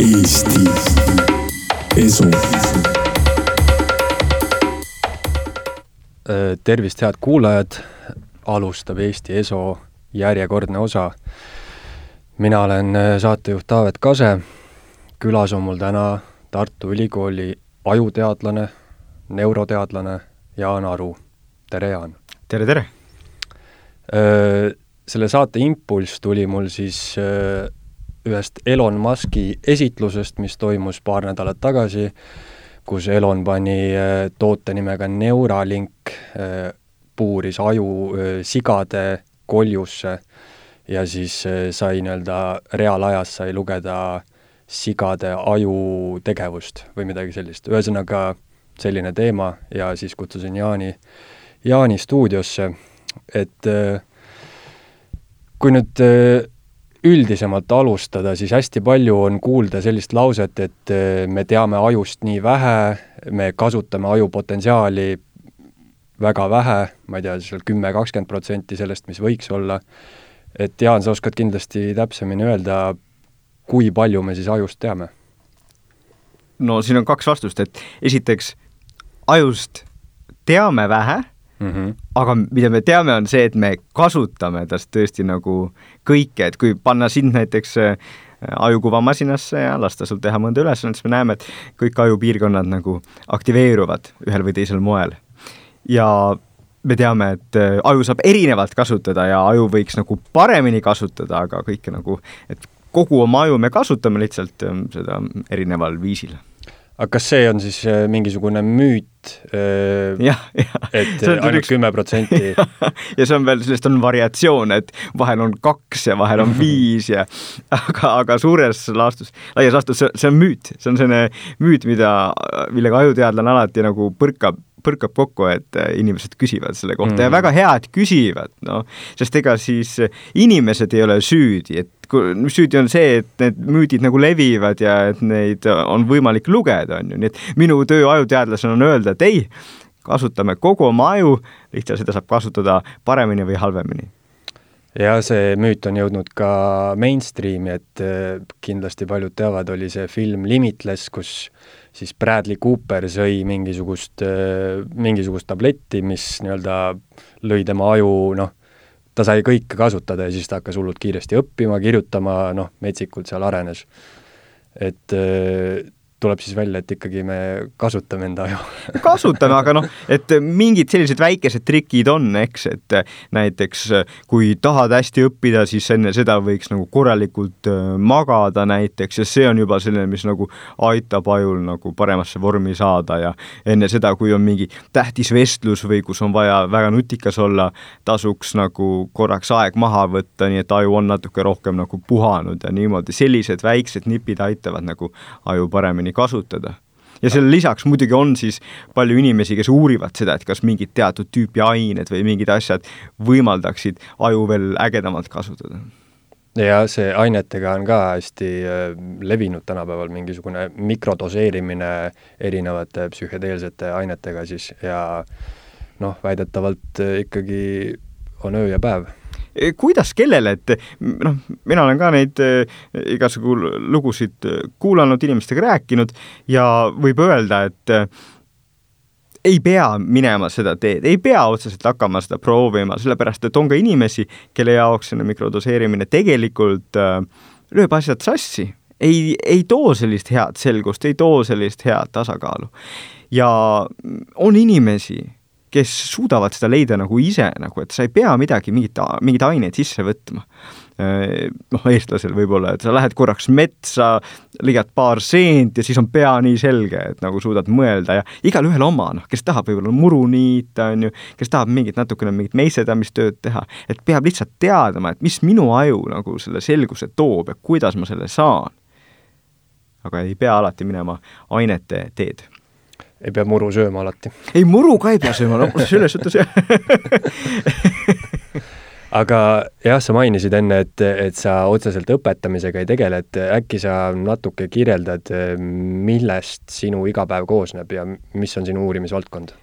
Eesti Esu. Äh, tervist, head kuulajad, alustab Eesti Eso järjekordne osa. mina olen äh, saatejuht Taavet Kase, külas on mul täna Tartu Ülikooli ajuteadlane, neuroteadlane Jaan Aru. tere, Jaan! tere, tere! Äh, selle saate impulss tuli mul siis ühest Elon Muski esitlusest, mis toimus paar nädalat tagasi, kus Elon pani toote nimega Neuralink, puuris aju sigade koljusse ja siis sai nii-öelda reaalajas sai lugeda sigade ajutegevust või midagi sellist. ühesõnaga, selline teema ja siis kutsusin Jaani, Jaani stuudiosse, et kui nüüd üldisemalt alustada, siis hästi palju on kuulda sellist lauset, et me teame ajust nii vähe, me kasutame aju potentsiaali väga vähe, ma ei tea, seal kümme, kakskümmend protsenti sellest, mis võiks olla, et Jaan, sa oskad kindlasti täpsemini öelda, kui palju me siis ajust teame? no siin on kaks vastust, et esiteks, ajust teame vähe mm, -hmm. aga mida me teame, on see, et me kasutame tast tõesti nagu kõike, et kui panna sind näiteks äh, ajukuvamasinasse ja lasta sul teha mõnda ülesannet, siis me näeme, et kõik ajupiirkonnad nagu aktiveeruvad ühel või teisel moel ja me teame, et äh, aju saab erinevalt kasutada ja aju võiks nagu paremini kasutada, aga kõike nagu, et kogu oma aju me kasutame lihtsalt ähm, seda erineval viisil. Aga kas see on siis äh, mingisugune müüt, äh, et ainult kümme protsenti? ja see on veel, sellest on variatsioon, et vahel on kaks ja vahel on viis ja aga, aga suures laastus, laias laastus see, see on müüt, see on selline müüt, mida, millega ajuteadlane alati nagu põrkab põrkab kokku, et äh, inimesed küsivad selle kohta. Mm. ja väga hea, et küsivad, noh, sest ega siis inimesed ei ole süüdi, et süüdi on see, et need müüdid nagu levivad ja et neid on võimalik lugeda, on ju, nii et minu töö ajuteadlasena on öelda, et ei, kasutame kogu oma aju, lihtsalt seda saab kasutada paremini või halvemini. Ja see müüt on jõudnud ka mainstreami, et äh, kindlasti paljud teavad, oli see film Limitless, kus siis Bradley Cooper sõi mingisugust, äh, mingisugust tabletti, mis nii-öelda lõi tema aju, noh, ta sai kõike kasutada ja siis ta hakkas hullult kiiresti õppima, kirjutama, noh, metsikult seal arenes. et äh, tuleb siis välja, et ikkagi me kasutame enda aju kasutame, aga noh, et mingid sellised väikesed trikid on, eks, et näiteks kui tahad hästi õppida, siis enne seda võiks nagu korralikult äh, magada näiteks ja see on juba selline, mis nagu aitab ajul nagu paremasse vormi saada ja enne seda, kui on mingi tähtis vestlus või kus on vaja väga nutikas olla, tasuks nagu korraks aeg maha võtta, nii et aju on natuke rohkem nagu puhanud ja niimoodi, sellised väiksed nipid aitavad nagu aju paremini paremini kasutada. ja selle lisaks muidugi on siis palju inimesi, kes uurivad seda, et kas mingid teatud tüüpi ained või mingid asjad võimaldaksid aju veel ägedamalt kasutada ja see ainetega on ka hästi äh, levinud tänapäeval, mingisugune mikrodoseerimine erinevate psühhedeelsete ainetega siis ja noh, väidetavalt äh, ikkagi on öö ja päev Eh, kuidas, kellele, et noh, mina olen ka neid eh, igasugu lugusid eh, kuulanud, inimestega rääkinud ja võib öelda, et ei pea minema seda teed, ei pea otseselt hakkama seda proovima, sellepärast et on ka inimesi, kelle jaoks selline mikrodoseerimine tegelikult lööb asjad sassi, ei, ei too sellist head selgust, ei too sellist head tasakaalu. ja on inimesi, kes suudavad seda leida nagu ise, nagu et sa ei pea midagi, mingit, mingeid aineid sisse võtma. noh, eestlasel võib-olla, et sa lähed korraks metsa, lõigad paar seent ja siis on pea nii selge, et nagu suudad mõelda ja igalühel oma, noh, kes tahab võib-olla muru niita, on ju, kes tahab mingit natukene mingit meissedamistööd teha, et peab lihtsalt teadma, et mis minu aju nagu selle selguse toob ja kuidas ma selle saan. aga ei pea alati minema ainete teed ei pea muru sööma alati. ei, muru ka ei pea sööma, no selles suhtes jah aga jah, sa mainisid enne, et, et sa otseselt õpetamisega ei tegele, et äkki sa natuke kirjeldad, millest sinu igapäev koosneb ja mis on sinu uurimisvaldkond?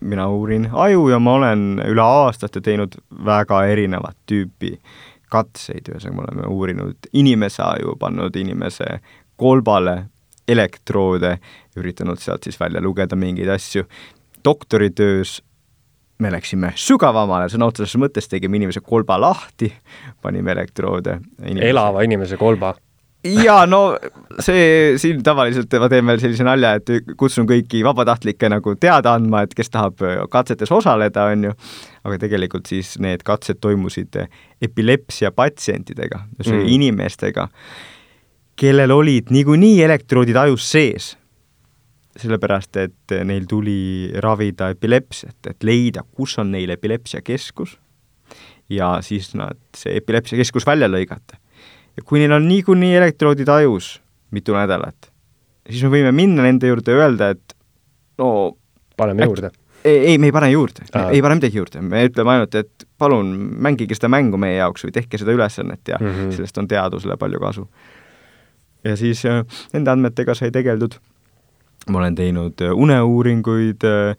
mina uurin aju ja ma olen üle aastate teinud väga erinevat tüüpi katseid, ühesõnaga me oleme uurinud inimese aju, pannud inimese kolbale elektroode, üritanud sealt siis välja lugeda mingeid asju. doktoritöös me läksime sügavamale, sõna otseses mõttes tegime inimese kolba lahti, panime elektroode inimese. elava inimese kolba jaa, no see, siin tavaliselt ma teen veel sellise nalja, et kutsun kõiki vabatahtlikke nagu teada andma, et kes tahab katsetes osaleda, on ju, aga tegelikult siis need katsed toimusid epilepsia patsientidega, mm. inimestega, kellel olid niikuinii elektroodid ajus sees sellepärast, et neil tuli ravida epilepsiat, et leida, kus on neil epilepsiakeskus ja siis nad, see epilepsiakeskus välja lõigata. ja kui neil on niikuinii elektroodid ajus mitu nädalat, siis me võime minna nende juurde ja öelda, et no paneme juurde. ei, ei, me ei pane juurde, ei pane midagi juurde, me ütleme ainult, et palun mängige seda mängu meie jaoks või tehke seda ülesannet ja mm -hmm. sellest on teadusele palju kasu. Ja siis äh, nende andmetega sai tegeldud ma olen teinud äh, uneuuringuid, äh,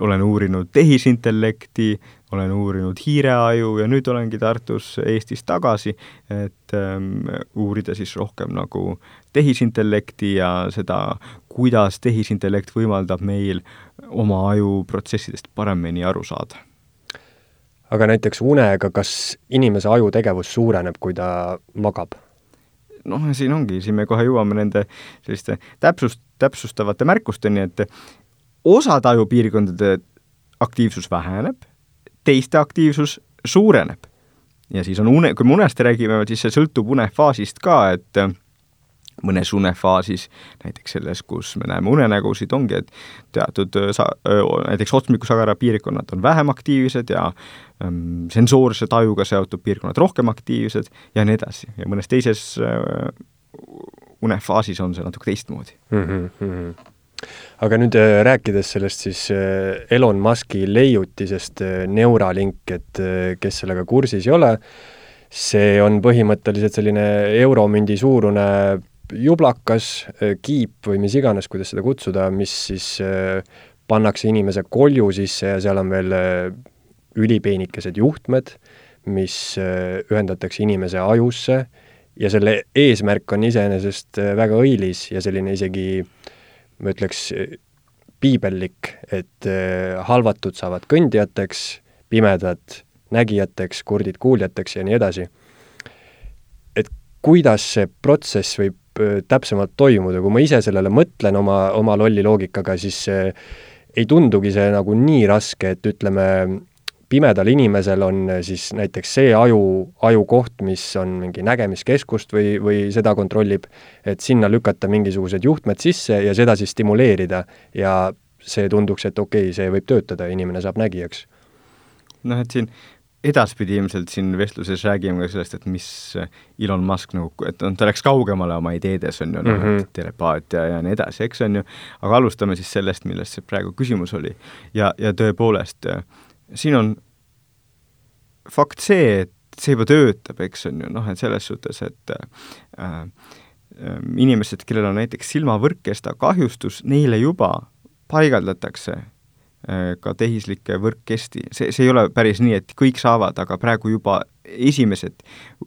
olen uurinud tehisintellekti, olen uurinud hiireaju ja nüüd olengi Tartus Eestis tagasi, et ähm, uurida siis rohkem nagu tehisintellekti ja seda, kuidas tehisintellekt võimaldab meil oma ajuprotsessidest paremini aru saada. aga näiteks unega, kas inimese ajutegevus suureneb, kui ta magab? Noh, siin ongi, siin me kohe jõuame nende selliste täpsust, täpsustavate märkusteni, et osade ajupiirkondade aktiivsus väheneb, teiste aktiivsus suureneb. ja siis on une, kui me unest räägime, siis see sõltub unefaasist ka, et mõnes unefaasis, näiteks selles, kus me näeme unenägusid, ongi, et teatud sa-, näiteks otsmikusagara piirkonnad on vähem aktiivsed ja ähm, sensoorse tajuga seotud piirkonnad rohkem aktiivsed ja nii edasi ja mõnes teises äh, unefaasis on see natuke teistmoodi mm. -hmm. aga nüüd äh, rääkides sellest siis äh, Elon Muski leiutisest äh, Neuralink, et kes sellega kursis ei ole, see on põhimõtteliselt selline euromündi suurune jublakas, kiip või mis iganes, kuidas seda kutsuda, mis siis pannakse inimese kolju sisse ja seal on veel ülipeenikesed juhtmed, mis ühendatakse inimese ajusse ja selle eesmärk on iseenesest äh, väga õilis ja selline isegi ma ütleks, piibellik, et äh, halvatud saavad kõndijateks, pimedad nägijateks, kurdid kuuljateks ja nii edasi. et kuidas see protsess võib äh, täpsemalt toimuda, kui ma ise sellele mõtlen oma, oma lolli loogikaga, siis ei tundugi see nagu nii raske, et ütleme, pimedal inimesel on eh, siis näiteks see aju, ajukoht, mis on mingi nägemiskeskust või, või seda kontrollib, et sinna lükata mingisugused juhtmed sisse ja seda siis stimuleerida ja see tunduks, et okei okay,, see võib töötada, inimene saab nägijaks. noh, et siin edaspidi ilmselt siin vestluses räägime ka sellest, et mis Elon Musk nagu, et noh, ta läks kaugemale oma ideedes, on ju, mm -hmm., telepaatia ja nii edasi, eks on ju, aga alustame siis sellest, millest see praegu küsimus oli. ja, ja tõepoolest äh, siin on fakt see, et see juba töötab, eks on ju, noh, et selles suhtes, et äh, äh, inimesed, kellel on näiteks silmavõrkkesta kahjustus, neile juba paigaldatakse äh, ka tehislikke võrkkesti, see, see ei ole päris nii, et kõik saavad, aga praegu juba esimesed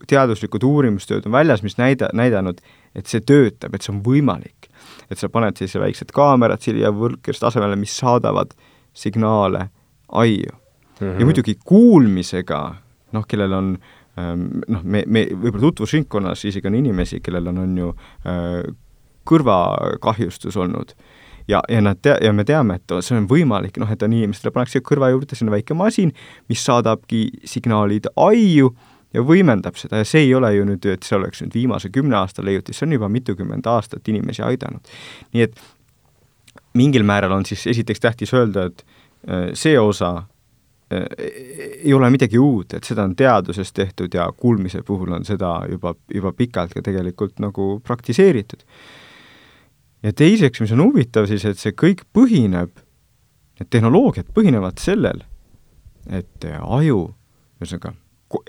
teaduslikud uurimustööd on väljas, mis näida, näidanud, et see töötab, et see on võimalik. et sa paned siis väiksed kaamerad siia võrkkesta asemele, mis saadavad signaale aiu mm. -hmm. ja muidugi kuulmisega, noh, kellel on ähm, noh, me, me võib-olla tutvusringkonnas isegi on inimesi, kellel on, on ju äh, kõrvakahjustus olnud ja, ja nad tea-, ja me teame, et see on võimalik, noh, et on inimestele pannakse kõrva juurde sinna väike masin, mis saadabki signaalid aiu ja võimendab seda ja see ei ole ju nüüd, et see oleks nüüd viimase kümne aasta leiutis, see on juba mitukümmend aastat inimesi aidanud. nii et mingil määral on siis esiteks tähtis öelda, et äh, see osa Äh, ei ole midagi uut, et seda on teaduses tehtud ja kuulmise puhul on seda juba, juba pikalt ka tegelikult nagu praktiseeritud. Ja teiseks, mis on huvitav siis, et see kõik põhineb, need tehnoloogiad põhinevad sellel, et aju, ühesõnaga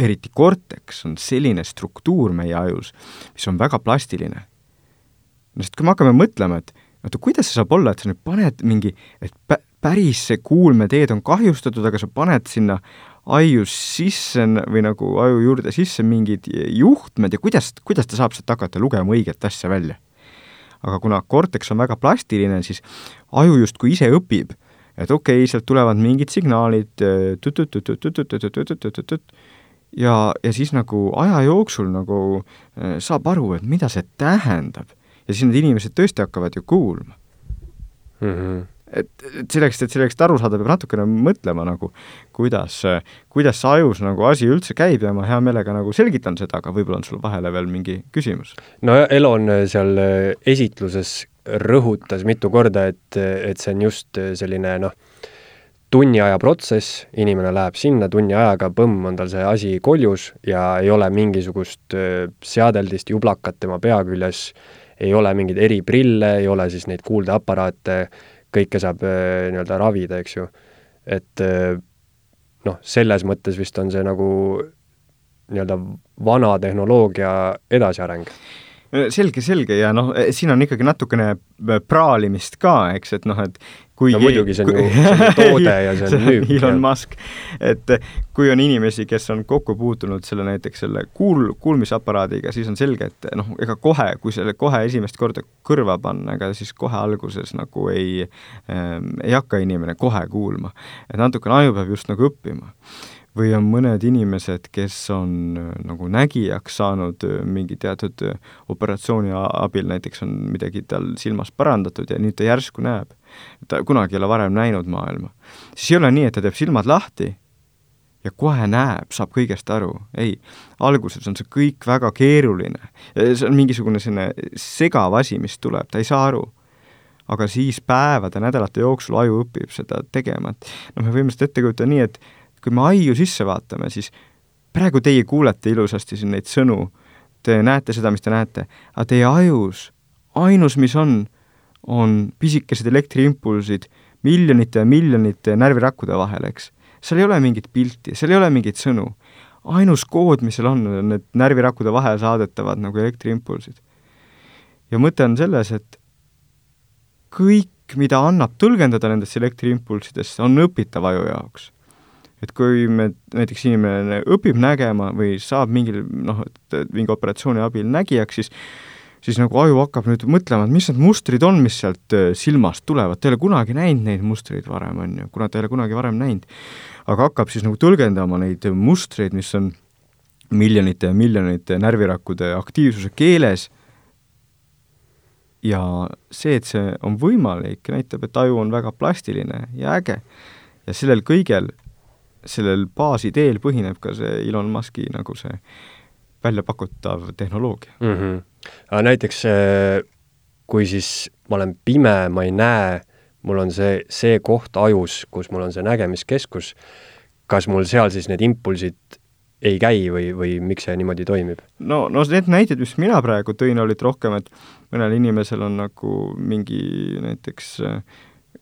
eriti korteks on selline struktuur meie ajus, mis on väga plastiline. sest kui me hakkame mõtlema, et oota, kuidas see saab olla, et sa nüüd paned mingi, et päris see kuulmeteed on kahjustatud, aga sa paned sinna aiu sisse või nagu aju juurde sisse mingid juhtmed ja kuidas, kuidas ta saab sealt hakata lugema õiget asja välja? Aga kuna korteks on väga plastiline, siis aju justkui ise õpib, et okei okay,, sealt tulevad mingid signaalid, ja, ja siis nagu aja jooksul nagu saab aru, et mida see tähendab. ja siis need inimesed tõesti hakkavad ju kuulma mm. -hmm et, et selleks, et selleks aru saada, peab natukene mõtlema nagu, kuidas, kuidas see ajus nagu asi üldse käib ja ma hea meelega nagu selgitan seda, aga võib-olla on sul vahele veel mingi küsimus? no Elon seal esitluses rõhutas mitu korda, et, et see on just selline noh, tunni aja protsess, inimene läheb sinna tunni ajaga, põmm, on tal see asi koljus ja ei ole mingisugust seadeldist jublakat tema pea küljes, ei ole mingeid eriprille, ei ole siis neid kuuldeaparaate, kõike saab äh, nii-öelda ravida, eks ju. et äh, noh, selles mõttes vist on see nagu nii-öelda vana tehnoloogia edasiareng selge, selge ja noh, siin on ikkagi natukene praalimist ka, eks, et noh, et kui no muidugi, see on ju, see on ju toode ja see on müük. Elon Musk, et kui on inimesi, kes on kokku puutunud selle näiteks selle kuul, kuulmisaparaadiga, siis on selge, et noh, ega kohe, kui selle kohe esimest korda kõrva panna, ega siis kohe alguses nagu ei ähm,, ei hakka inimene kohe kuulma. et natukene aju peab just nagu õppima või on mõned inimesed, kes on äh, nagu nägijaks saanud äh, mingi teatud äh, operatsiooni abil, näiteks on midagi tal silmas parandatud ja nüüd ta järsku näeb. ta kunagi ei ole varem näinud maailma. siis ei ole nii, et ta teeb silmad lahti ja kohe näeb, saab kõigest aru, ei, alguses on see kõik väga keeruline. see on mingisugune selline segav asi, mis tuleb, ta ei saa aru aga siis päevade, nädalate jooksul aju õpib seda tegema, et noh, me võime seda ette kujutada nii, et kui me aiu sisse vaatame, siis praegu teie kuulete ilusasti siin neid sõnu, te näete seda, mis te näete, aga teie ajus ainus, mis on, on pisikesed elektriimpulsid miljonite ja miljonite närvirakkude vahel, eks. seal ei ole mingit pilti, seal ei ole mingeid sõnu. ainus kood, mis seal on, on need närvirakkude vahel saadetavad nagu elektriimpulsid. ja mõte on selles, et kõik, mida annab tõlgendada nendest elektriimpulsidest, on õpitav aju jaoks et kui me, näiteks inimene õpib nägema või saab mingil noh, et mingi operatsiooni abil nägijaks, siis siis nagu aju hakkab nüüd mõtlema, et mis need mustrid on, mis sealt äh, silmast tulevad, ta ei ole kunagi näinud neid mustreid varem, on ju, kuna ta ei ole kunagi varem näinud. aga hakkab siis nagu tõlgendama neid mustreid, mis on miljonite ja miljonite närvirakkude aktiivsuse keeles ja see, et see on võimalik, näitab, et aju on väga plastiline ja äge. ja sellel kõigel sellel baasideel põhineb ka see Elon Muski nagu see välja pakutav tehnoloogia mm. -hmm. aga näiteks kui siis ma olen pime, ma ei näe, mul on see, see koht ajus, kus mul on see nägemiskeskus, kas mul seal siis need impulsid ei käi või, või miks see niimoodi toimib? no, no need näited, mis mina praegu tõin, olid rohkem, et mõnel inimesel on nagu mingi näiteks äh,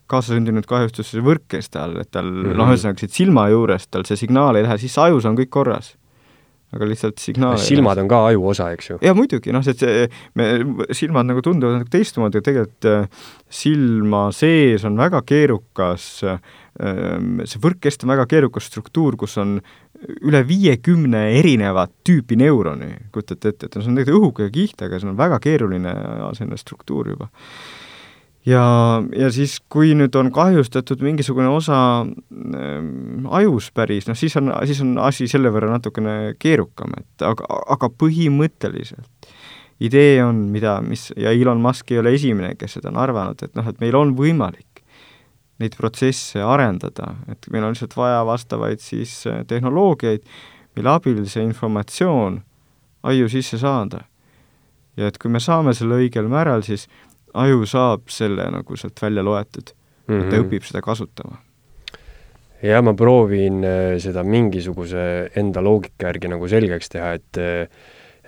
kaasasündinud kahjustus võrkes tal, et tal mm -hmm. noh, ühesõnaga siit silma juurest tal see signaal ei lähe sisse, ajus on kõik korras. aga lihtsalt signaal silmad on ka aju osa, eks ju? jaa, muidugi, noh, see, see, me, silmad nagu tunduvad nagu teistmoodi, aga tegelikult äh, silma sees on väga keerukas äh, see võrkkest on väga keerukas struktuur, kus on üle viiekümne erinevat tüüpi neuroni, kujutate ette, et see on tegelikult õhuke kiht, aga see on väga keeruline selline struktuur juba ja, ja siis, kui nüüd on kahjustatud mingisugune osa äh, ajus päris, noh siis on, siis on asi selle võrra natukene keerukam, et aga, aga põhimõtteliselt idee on, mida, mis, ja Elon Musk ei ole esimene, kes seda on arvanud, et noh, et meil on võimalik neid protsesse arendada, et meil on lihtsalt vaja vastavaid siis äh, tehnoloogiaid, mille abil see informatsioon aiu sisse saada. ja et kui me saame selle õigel määral, siis aju saab selle nagu sealt välja loetud mm, -hmm. ta mhm. õpib seda kasutama. jah, ma proovin äh, seda mingisuguse enda loogika järgi nagu selgeks teha, et äh,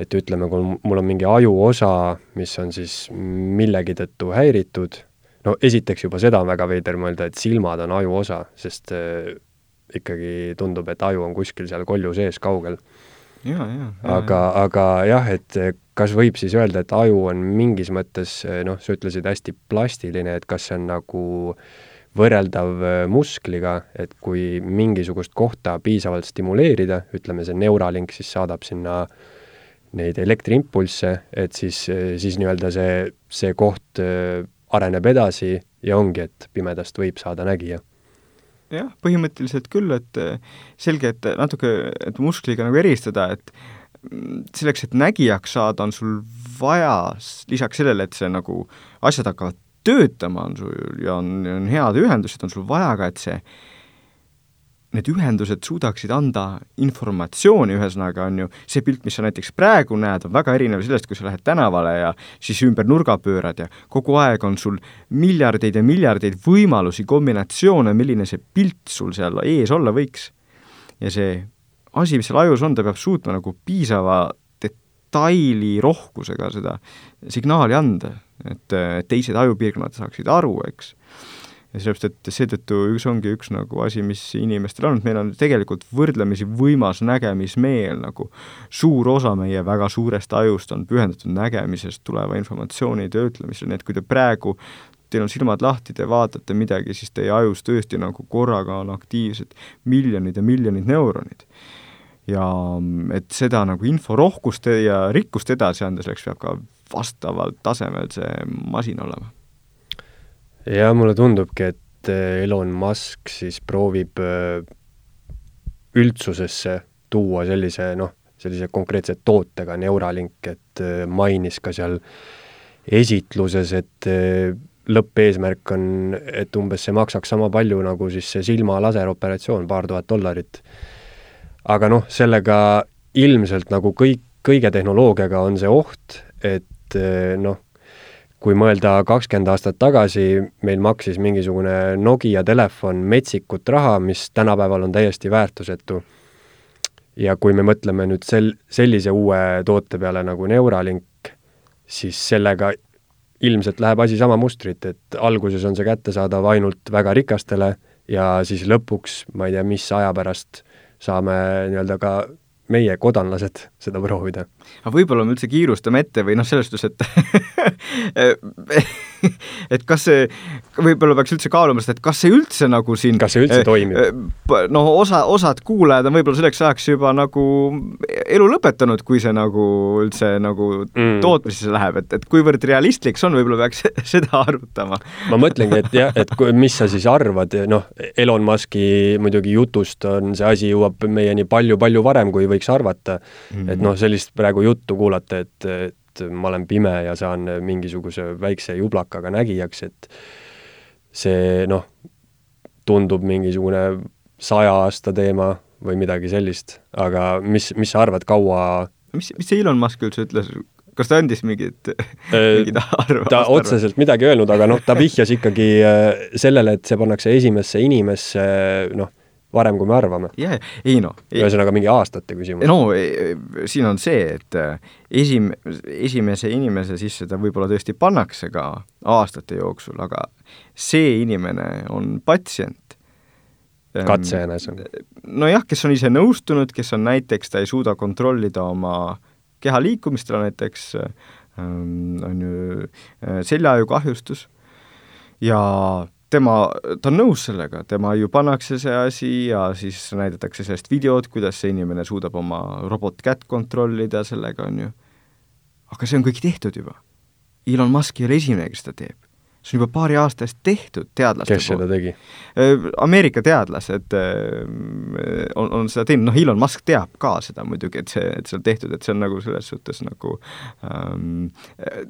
et ütleme, kui mul on mingi ajuosa, mis on siis millegi tõttu häiritud, no esiteks juba seda on väga veider mõelda, et silmad on ajuosa, sest äh, ikkagi tundub, et aju on kuskil seal kolju sees kaugel. Aga, aga jah, et kas võib siis öelda, et aju on mingis mõttes noh, sa ütlesid hästi plastiline, et kas see on nagu võrreldav äh, muskliga, et kui mingisugust kohta piisavalt stimuleerida, ütleme see Neuralink siis saadab sinna neid elektriimpulsse, et siis, siis nii-öelda see, see koht äh, areneb edasi ja ongi, et pimedast võib saada nägija. Jah, põhimõtteliselt küll, et äh, selge, et natuke, et muskliga nagu eristada, et mm, selleks, et nägijaks saada, on sul vaja lisaks sellele, et see nagu, asjad hakkavad töötama, on sul ja on, on head ühendused, on sul vaja ka, et see need ühendused suudaksid anda informatsiooni, ühesõnaga on ju, see pilt, mis sa näiteks praegu näed, on väga erinev sellest, kui sa lähed tänavale ja siis ümber nurga pöörad ja kogu aeg on sul miljardeid ja miljardeid võimalusi, kombinatsioone, milline see pilt sul seal ees olla võiks. ja see asi, mis seal ajus on, ta peab suutma nagu piisava detaili rohkusega seda signaali anda, et teised ajupiirkonnad saaksid aru, eks ja sellepärast, et seetõttu üks ongi üks nagu asi, mis inimestel on, et meil on tegelikult võrdlemisi võimas nägemismeel, nagu suur osa meie väga suurest ajust on pühendatud nägemisest tuleva informatsiooni töötlemisele, nii et kui te praegu teil on silmad lahti, te vaatate midagi, siis teie ajus tõesti nagu korraga on aktiivsed miljonid ja miljonid neuronid. ja et seda nagu inforohkust ja rikkust edasi anda, selleks peab ka vastaval tasemel see masin olema ja mulle tundubki, et äh, Elon Musk siis proovib äh, üldsusesse tuua sellise noh, sellise konkreetse tootega Neuralink, et äh, mainis ka seal esitluses, et lõppeesmärk on, et umbes see maksaks sama palju nagu siis see silma laseroperatsioon, paar tuhat dollarit. aga noh, sellega ilmselt nagu kõik, kõige tehnoloogiaga on see oht, et noh, kui mõelda kakskümmend aastat tagasi, meil maksis mingisugune Nokia telefon metsikut raha, mis tänapäeval on täiesti väärtusetu. ja kui me mõtleme nüüd sel-, sellise uue toote peale nagu Neuralink, siis sellega ilmselt läheb asi sama mustrit, et alguses on see kättesaadav ainult väga rikastele ja siis lõpuks, ma ei tea, mis aja pärast saame nii-öelda ka meie, kodanlased, seda proovida. Aga võib-olla me üldse kiirustame ette või noh, selles suhtes, et et kas see, võib-olla peaks üldse kaaluma seda, et kas see üldse nagu siin kas see üldse eh, toimib? noh, osa, osad kuulajad on võib-olla selleks ajaks juba nagu elu lõpetanud, kui see nagu üldse nagu mm. tootmisesse läheb, et, et kuivõrd realistlik see on, võib-olla peaks seda arutama. ma mõtlengi, et jah, et kui, mis sa siis arvad, noh, Elon Muski muidugi jutust on see asi jõuab meieni palju-palju varem, kui võiks arvata mm. -hmm. et noh, sellist praegu juttu kuulata, et, et ma olen pime ja saan mingisuguse väikse jublakaga nägijaks, et see noh, tundub mingisugune saja aasta teema või midagi sellist, aga mis, mis sa arvad, kaua mis, mis see Elon Musk üldse ütles, kas ta andis mingit, mingit arvamust? ta otseselt midagi öelnud, aga noh, ta vihjas ikkagi äh, sellele, et see pannakse esimesse inimesse noh, varem, kui me arvame. jaa, ei no ühesõnaga mingi aastate küsimus. no e, siin on see, et äh, esim-, esimese inimese sisse ta võib-olla tõesti pannakse ka aastate jooksul, aga see inimene on patsient. Ehm, katsejänes on? nojah, kes on ise nõustunud, kes on näiteks, ta ei suuda kontrollida oma keha liikumist, tal on näiteks ähm, on ju seljaaju kahjustus ja tema, ta on nõus sellega, tema ju pannakse see asi ja siis näidatakse sellest videot, kuidas see inimene suudab oma robotkätt kontrollida sellega, on ju. aga see on kõik tehtud juba. Elon Musk ei ole esimene, kes seda teeb. see on juba paari aasta eest tehtud teadlaste kes seda tegi? Äh, Ameerika teadlased äh, on, on seda teinud, noh, Elon Musk teab ka seda muidugi, et see, et see on tehtud, et see on nagu selles suhtes nagu ähm,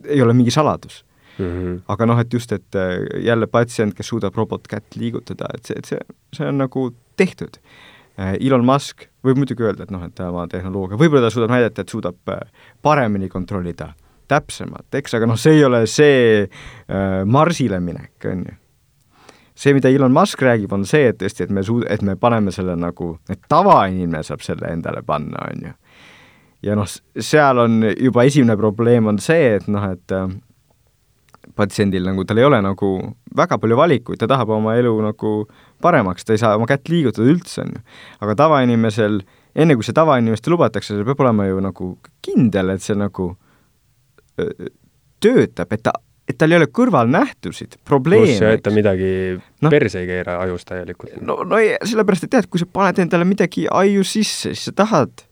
ei ole mingi saladus mm. -hmm. aga noh, et just, et äh, jälle patsient, kes suudab robotkätt liigutada, et see, et see, see on nagu tehtud. Äh, Elon Musk võib muidugi öelda, et noh, et tema tehnoloogia, võib-olla ta suudab näidata, et suudab äh, paremini kontrollida, täpsemalt, eks, aga noh, see ei ole see äh, Marsile minek, on ju see, mida Elon Musk räägib, on see, et tõesti, et me suud-, et me paneme selle nagu, et tavainimene saab selle endale panna, on ju. ja noh, seal on juba esimene probleem on see, et noh, et patsiendil nagu, tal ei ole nagu väga palju valikuid, ta tahab oma elu nagu paremaks, ta ei saa oma kätt liigutada üldse, on ju. aga tavainimesel, enne kui see tavainimestel lubatakse, see peab olema ju nagu kindel, et see nagu öö, töötab, et ta, et tal ei ole kõrvalnähtusid, probleeme. pluss see, et ta midagi no, perse ei keera ajus täielikult. no, no ei, sellepärast, et tead, kui sa paned endale midagi aju sisse, siis sa tahad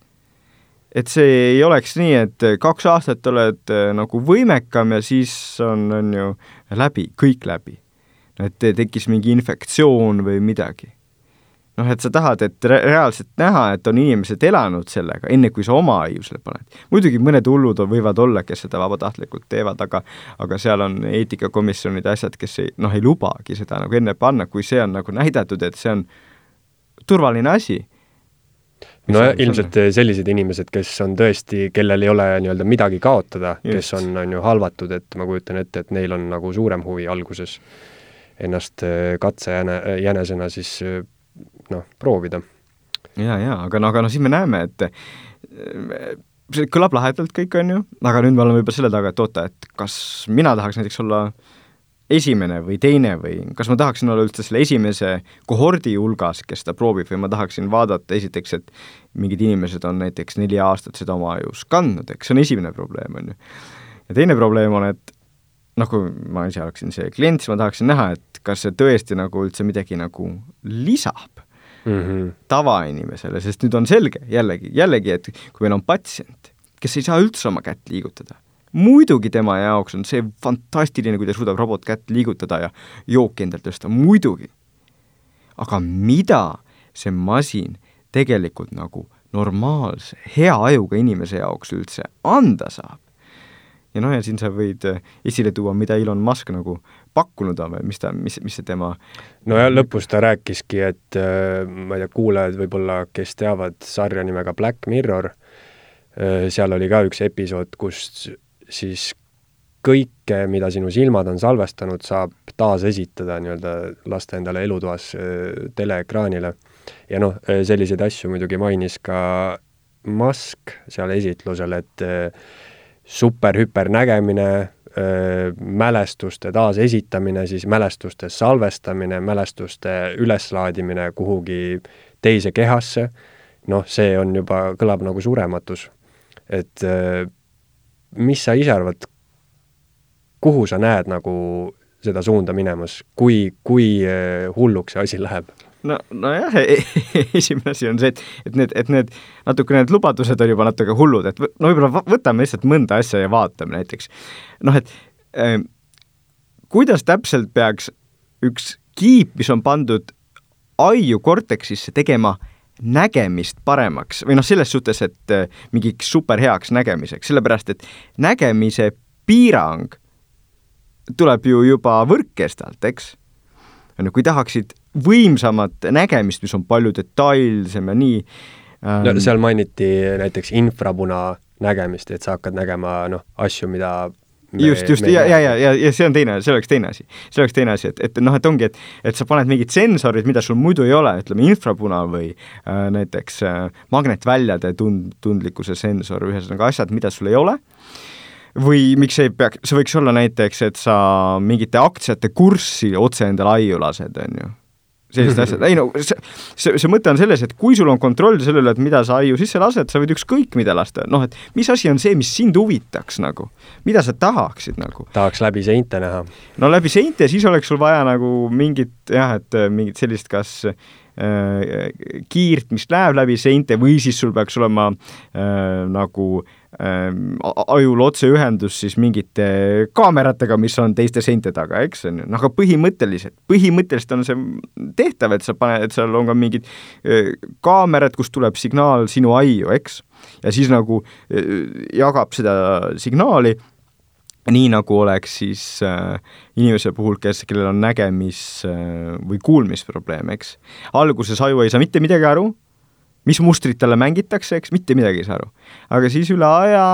et see ei oleks nii, et kaks aastat oled äh, nagu võimekam ja siis on, on ju läbi, kõik läbi. et tekkis mingi infektsioon või midagi. noh, et sa tahad, et re reaalselt näha, et on inimesed elanud sellega, enne kui sa oma aiu selle paned. muidugi mõned hullud on, võivad olla, kes seda vabatahtlikult teevad, aga aga seal on eetikakomisjonide asjad, kes ei, noh, ei lubagi seda nagu enne panna, kui see on nagu näidatud, et see on turvaline asi no ilmselt sellised inimesed, kes on tõesti, kellel ei ole nii-öelda midagi kaotada, kes on, on ju halvatud, et ma kujutan ette, et neil on nagu suurem huvi alguses ennast äh, katsejäne, jänesena siis äh, noh, proovida. ja, ja aga no, aga no siis me näeme, et see kõlab lahedalt kõik, on ju, aga nüüd me oleme juba selle taga, et oota, et kas mina tahaks näiteks olla äh, esimene või teine või kas ma tahaksin olla üldse selle esimese kohordi hulgas, kes seda proovib või ma tahaksin vaadata esiteks, et mingid inimesed on näiteks neli aastat seda oma ajus kandnud, eks see on esimene probleem, on ju. ja teine probleem on, et noh, kui ma ise oleksin see klient, siis ma tahaksin näha, et kas see tõesti nagu üldse midagi nagu lisab mm -hmm. tavainimesele, sest nüüd on selge jällegi, jällegi, et kui meil on patsient, kes ei saa üldse oma kätt liigutada muidugi tema jaoks on see fantastiline, kui ta suudab robotkätt liigutada ja jooki endalt tõsta, muidugi. aga mida see masin tegelikult nagu normaalse, hea ajuga inimese jaoks üldse anda saab? ja noh, ja siin sa võid äh, esile tuua, mida Elon Musk nagu pakkunud on või mis ta, mis, mis see tema no ja lõpus ta rääkiski, et äh, ma ei tea, kuulajad võib-olla, kes teavad sarja nimega Black Mirror, äh, seal oli ka üks episood, kus siis kõike, mida sinu silmad on salvestanud, saab taasesitada nii-öelda, lasta endale elutoas äh, teleekraanile. ja noh, äh, selliseid asju muidugi mainis ka Musk seal esitlusel, et äh, super-hüpernägemine, mälestuste taasesitamine, siis mälestuste salvestamine, mälestuste üleslaadimine kuhugi teise kehasse, noh, see on juba, kõlab nagu surematus. et mis sa ise arvad, kuhu sa näed nagu seda suunda minemas, kui, kui eh, hulluks see asi läheb? no, nojah, esimene asi on see, et, et need, et need natuke need lubadused on juba natuke hullud, et no võib-olla võtame lihtsalt mõnda asja ja vaatame näiteks. noh, et äh, kuidas täpselt peaks üks kiip, mis on pandud aiu korteksisse tegema nägemist paremaks või noh, selles suhtes, et äh, mingiks superheaks nägemiseks, sellepärast et nägemise piirang tuleb ju juba võrkkestalt, eks. ju, kui tahaksid võimsamat nägemist, mis on palju detailsem ja nii ähm,. no seal mainiti näiteks infrapuna nägemist, et sa hakkad nägema noh, asju, mida Me, just, just, ja, ja, ja, ja, ja see on teine, see oleks teine asi. see oleks teine asi, et, et noh, et ongi, et et sa paned mingid sensorid, mida sul muidu ei ole, ütleme infrapuna või äh, näiteks äh, magnetväljade tund-, tundlikkuse sensor, ühesõnaga asjad, mida sul ei ole, või miks ei peaks, see võiks olla näiteks, et sa mingite aktsiate kurssi otse endale aiu lased, on ju sellised asjad, ei no see, see, see mõte on selles, et kui sul on kontroll selle üle, et mida sa aiu sisse lased, sa võid ükskõik mida lasta, noh et mis asi on see, mis sind huvitaks nagu, mida sa tahaksid nagu? tahaks läbi seinte näha. no läbi seinte, siis oleks sul vaja nagu mingit jah, et mingit sellist kas äh, kiirt, mis läheb läbi seinte või siis sul peaks olema äh, nagu äh, ajul otseühendus siis mingite kaameratega, mis on teiste seinte taga, eks, on ju, noh aga põhimõtteliselt, põhimõtteliselt on see tehtav, et sa paned, seal on ka mingid kaamerad, kust tuleb signaal sinu aiu, eks, ja siis nagu jagab seda signaali nii, nagu oleks siis äh, inimese puhul, kes, kellel on nägemis- äh, või kuulmisprobleem, eks. alguses aju ei saa mitte midagi aru mis mustrit talle mängitakse, eks, mitte midagi ei saa aru. aga siis üle aja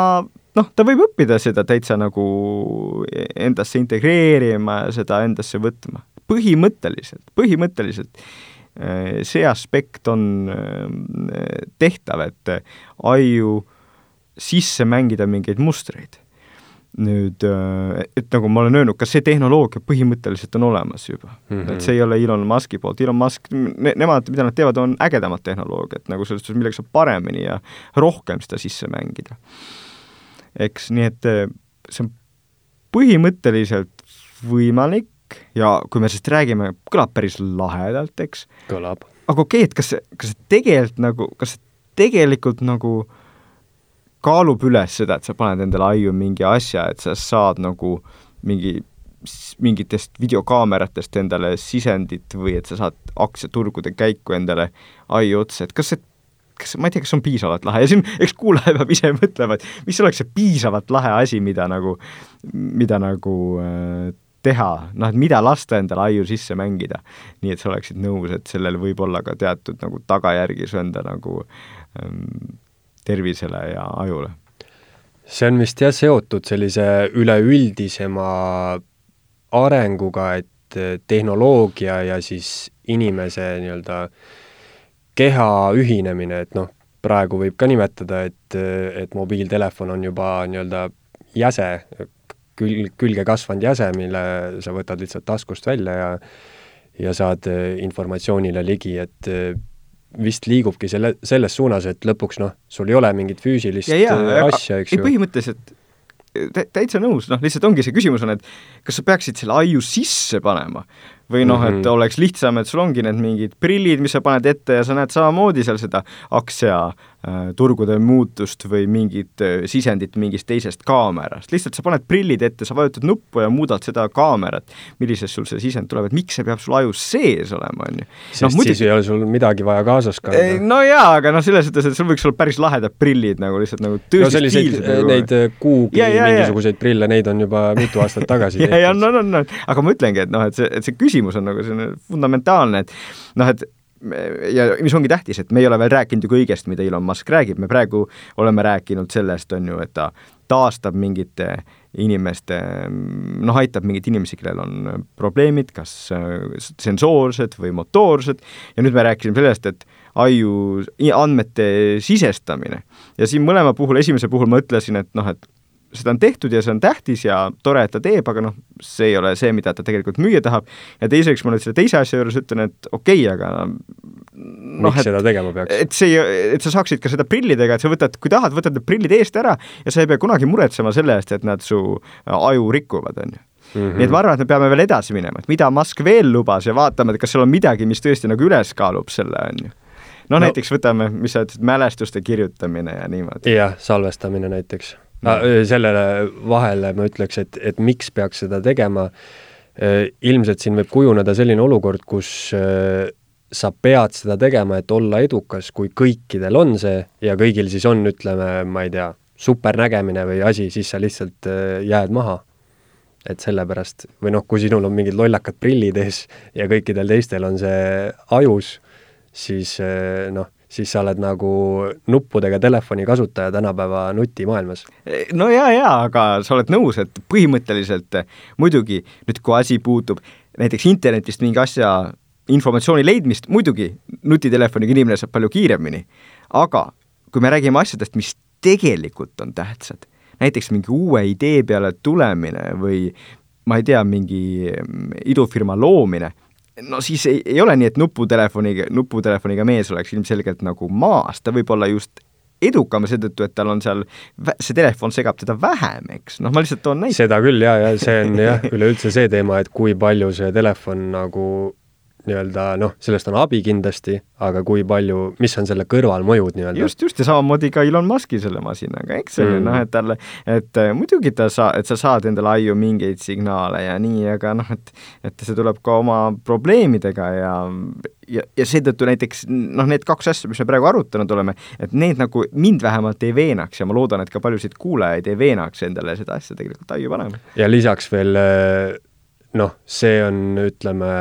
noh, ta võib õppida seda täitsa nagu endasse integreerima ja seda endasse võtma. põhimõtteliselt, põhimõtteliselt eh, see aspekt on eh, tehtav, et aiu sisse mängida mingeid mustreid nüüd, äh, et nagu ma olen öelnud, kas see tehnoloogia põhimõtteliselt on olemas juba mm, -hmm. et see ei ole Elon Muski poolt, Elon Musk ne,, nemad, mida nad teevad, on ägedamad tehnoloogiat nagu selles suhtes, millega saab paremini ja rohkem seda sisse mängida. eks, nii et äh, see on põhimõtteliselt võimalik ja kui me sellest räägime, kõlab päris lahedalt, eks. kõlab. aga okei okay,, et kas see, kas see tegelikult nagu, kas see tegelikult nagu kaalub üles seda, et sa paned endale aiu mingi asja, et sa saad nagu mingi mingitest videokaameratest endale sisendit või et sa saad aktsiaturgude käiku endale aiu otsa, et kas see kas, ma ei tea, kas see on piisavalt lahe ja siin eks kuulaja peab ise mõtlema, et mis oleks see piisavalt lahe asi, mida nagu, mida nagu äh, teha, noh, et mida lasta endale aiu sisse mängida. nii et sa oleksid nõus, et sellel võib olla ka teatud nagu tagajärgi su enda nagu ähm, tervisele ja ajule. see on vist jah seotud sellise üleüldisema arenguga, et tehnoloogia ja siis inimese nii-öelda keha ühinemine, et noh, praegu võib ka nimetada, et, et mobiiltelefon on juba nii-öelda jäse, kül-, külge kasvanud jäse, mille sa võtad lihtsalt taskust välja ja ja saad informatsioonile ligi, et vist liigubki selle, selles suunas, et lõpuks noh, sul ei ole mingit füüsilist ja, ja, asja, eks ju. põhimõtteliselt täitsa nõus, noh, lihtsalt ongi see küsimus on, et kas sa peaksid selle aiu sisse panema või noh, et mhm. oleks lihtsam, et sul ongi need mingid prillid, mis sa paned ette ja sa näed samamoodi seal seda aktsia äh, turgude muutust või mingit äh, sisendit mingist teisest kaamerast, lihtsalt sa paned prillid ette, sa vajutad nuppu ja muudad seda kaamerat, millisest sul see sisend tuleb, et miks see peab sul ajus sees olema, on ju. sest no, muidugi... siis ei ole sul midagi vaja kaasas kanda. no jaa, aga noh, selles suhtes, et sul võiks olla päris lahedad prillid nagu lihtsalt nagu no selliseid, nagu... neid Google'i ja, ja, mingisuguseid prille, neid on juba mitu aastat tagasi ja, ja no, no, no, aga ma ütlengi, et noh, et see, et see küsimus küsimus on nagu selline fundamentaalne, et noh, et ja mis ongi tähtis, et me ei ole veel rääkinud ju kõigest, mida Elon Musk räägib, me praegu oleme rääkinud sellest, on ju, et ta taastab mingite inimeste, noh, aitab mingeid inimesi, kellel on probleemid, kas sensoorsed või motoorsed, ja nüüd me rääkisime sellest, et aiu andmete sisestamine. ja siin mõlema puhul, esimese puhul ma ütlesin, et noh, et seda on tehtud ja see on tähtis ja tore, et ta teeb, aga noh, see ei ole see, mida ta tegelikult müüa tahab. ja teiseks ma nüüd selle teise asja juures ütlen, et okei okay,, aga noh, miks et, seda tegema peaks? et see, et sa saaksid ka seda prillidega, et sa võtad, kui tahad, võtad need prillid eest ära ja sa ei pea kunagi muretsema selle eest, et nad su aju rikuvad, on ju. Mm -hmm. nii et ma arvan, et me peame veel edasi minema, et mida Musk veel lubas ja vaatame, et kas seal on midagi, mis tõesti nagu üles kaalub selle, on ju no,, näiteks võtame, mis sa ütlesid, mälestuste kirjutamine ja niimoodi. jah, salvestamine näiteks sellele vahele ma ütleks, et, et miks peaks seda tegema, ilmselt siin võib kujuneda selline olukord, kus sa pead seda tegema, et olla edukas, kui kõikidel on see ja kõigil siis on, ütleme, ma ei tea, supernägemine või asi, siis sa lihtsalt jääd maha. et sellepärast, või noh, kui sinul on mingid lollakad prillid ees ja kõikidel teistel on see ajus, siis noh, siis sa oled nagu nuppudega telefoni kasutaja tänapäeva nutimaailmas. no jaa, jaa, aga sa oled nõus, et põhimõtteliselt muidugi nüüd, kui asi puutub näiteks internetist mingi asja informatsiooni leidmist, muidugi nutitelefoniga inimene saab palju kiiremini, aga kui me räägime asjadest, mis tegelikult on tähtsad, näiteks mingi uue idee peale tulemine või ma ei tea, mingi idufirma loomine no siis ei, ei ole nii, et nuputelefoniga, nuputelefoniga mees oleks ilmselgelt nagu maas, ta võib olla just edukam seetõttu, et tal on seal, see telefon segab teda vähem, eks, noh, ma lihtsalt toon näite. seda küll jaa, ja see on jah, üleüldse see teema, et kui palju see telefon nagu nii-öelda noh, sellest on abi kindlasti, aga kui palju, mis on selle kõrvalmõjud nii-öelda? just, just, ja samamoodi ka Elon Muski selle masinaga, eks ole mm., noh, et talle, et äh, muidugi ta saa-, et sa saad endale aiu mingeid signaale ja nii, aga noh, et et see tuleb ka oma probleemidega ja ja, ja seetõttu näiteks noh, need kaks asja, mis me praegu arutanud oleme, et need nagu mind vähemalt ei veenaks ja ma loodan, et ka paljusid kuulajaid ei veenaks endale seda asja tegelikult aiu panema. ja lisaks veel äh, noh, see on, ütleme,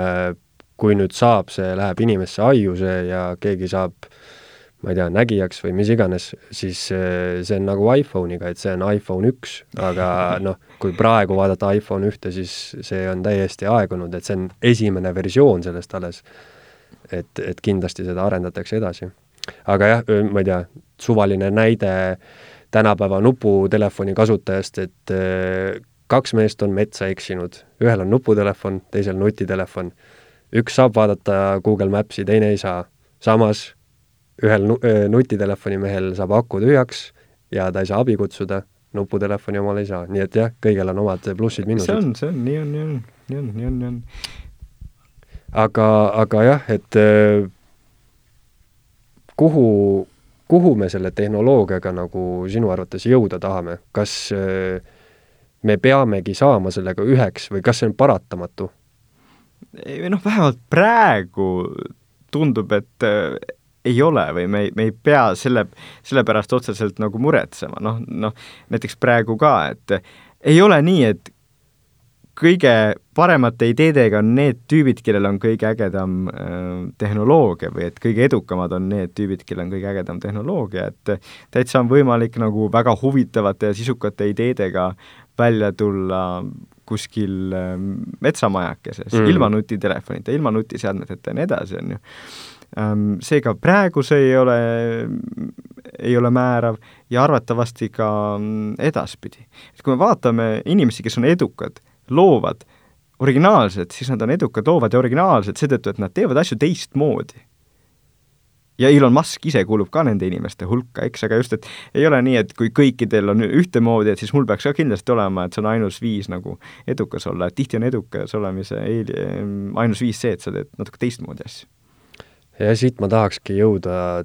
kui nüüd saab, see läheb inimesse aiu, see ja keegi saab ma ei tea, nägijaks või mis iganes, siis see on nagu iPhone'iga, et see on iPhone üks, aga noh, kui praegu vaadata iPhone ühte, siis see on täiesti aegunud, et see on esimene versioon sellest alles. et, et kindlasti seda arendatakse edasi. aga jah, ma ei tea, suvaline näide tänapäeva nuputelefoni kasutajast, et kaks meest on metsa eksinud, ühel on nuputelefon, teisel nutitelefon üks saab vaadata Google Maps'i, teine ei saa. samas ühel nu-, nutitelefoni mehel saab aku tühjaks ja ta ei saa abi kutsuda, nuputelefoni omal ei saa, nii et jah, kõigil on omad plussid-miinused. see on, see on, nii on, nii on, nii on, nii on, nii on. aga, aga jah, et kuhu kuhu me selle tehnoloogiaga nagu sinu arvates jõuda tahame, kas me peamegi saama sellega üheks või kas see on paratamatu? Noh, vähemalt praegu tundub, et äh, ei ole või me ei, me ei pea selle, selle pärast otseselt nagu muretsema, noh, noh näiteks praegu ka, et ei ole nii, et kõige paremate ideedega on need tüübid, kellel on kõige ägedam äh, tehnoloogia või et kõige edukamad on need tüübid, kellel on kõige ägedam tehnoloogia, et täitsa on võimalik nagu väga huvitavate ja sisukate ideedega välja tulla kuskil äh, metsamajakeses mm., ilma nutitelefonita, ilma nutiseadmeteta ja nii edasi, on ju ähm,. Seega praegu see ei ole, ei ole määrav ja arvatavasti ka mm, edaspidi. et kui me vaatame inimesi, kes on edukad, loovad, originaalsed, siis nad on edukad, loovad ja originaalsed seetõttu, et nad teevad asju teistmoodi. Ja Elon Musk ise kuulub ka nende inimeste hulka, eks, aga just, et ei ole nii, et kui kõikidel on ühtemoodi, et siis mul peaks ka kindlasti olema, et see on ainus viis nagu edukas olla, et tihti on edukas olemise eel-, ainus viis see, et sa teed natuke teistmoodi asju. ja siit ma tahakski jõuda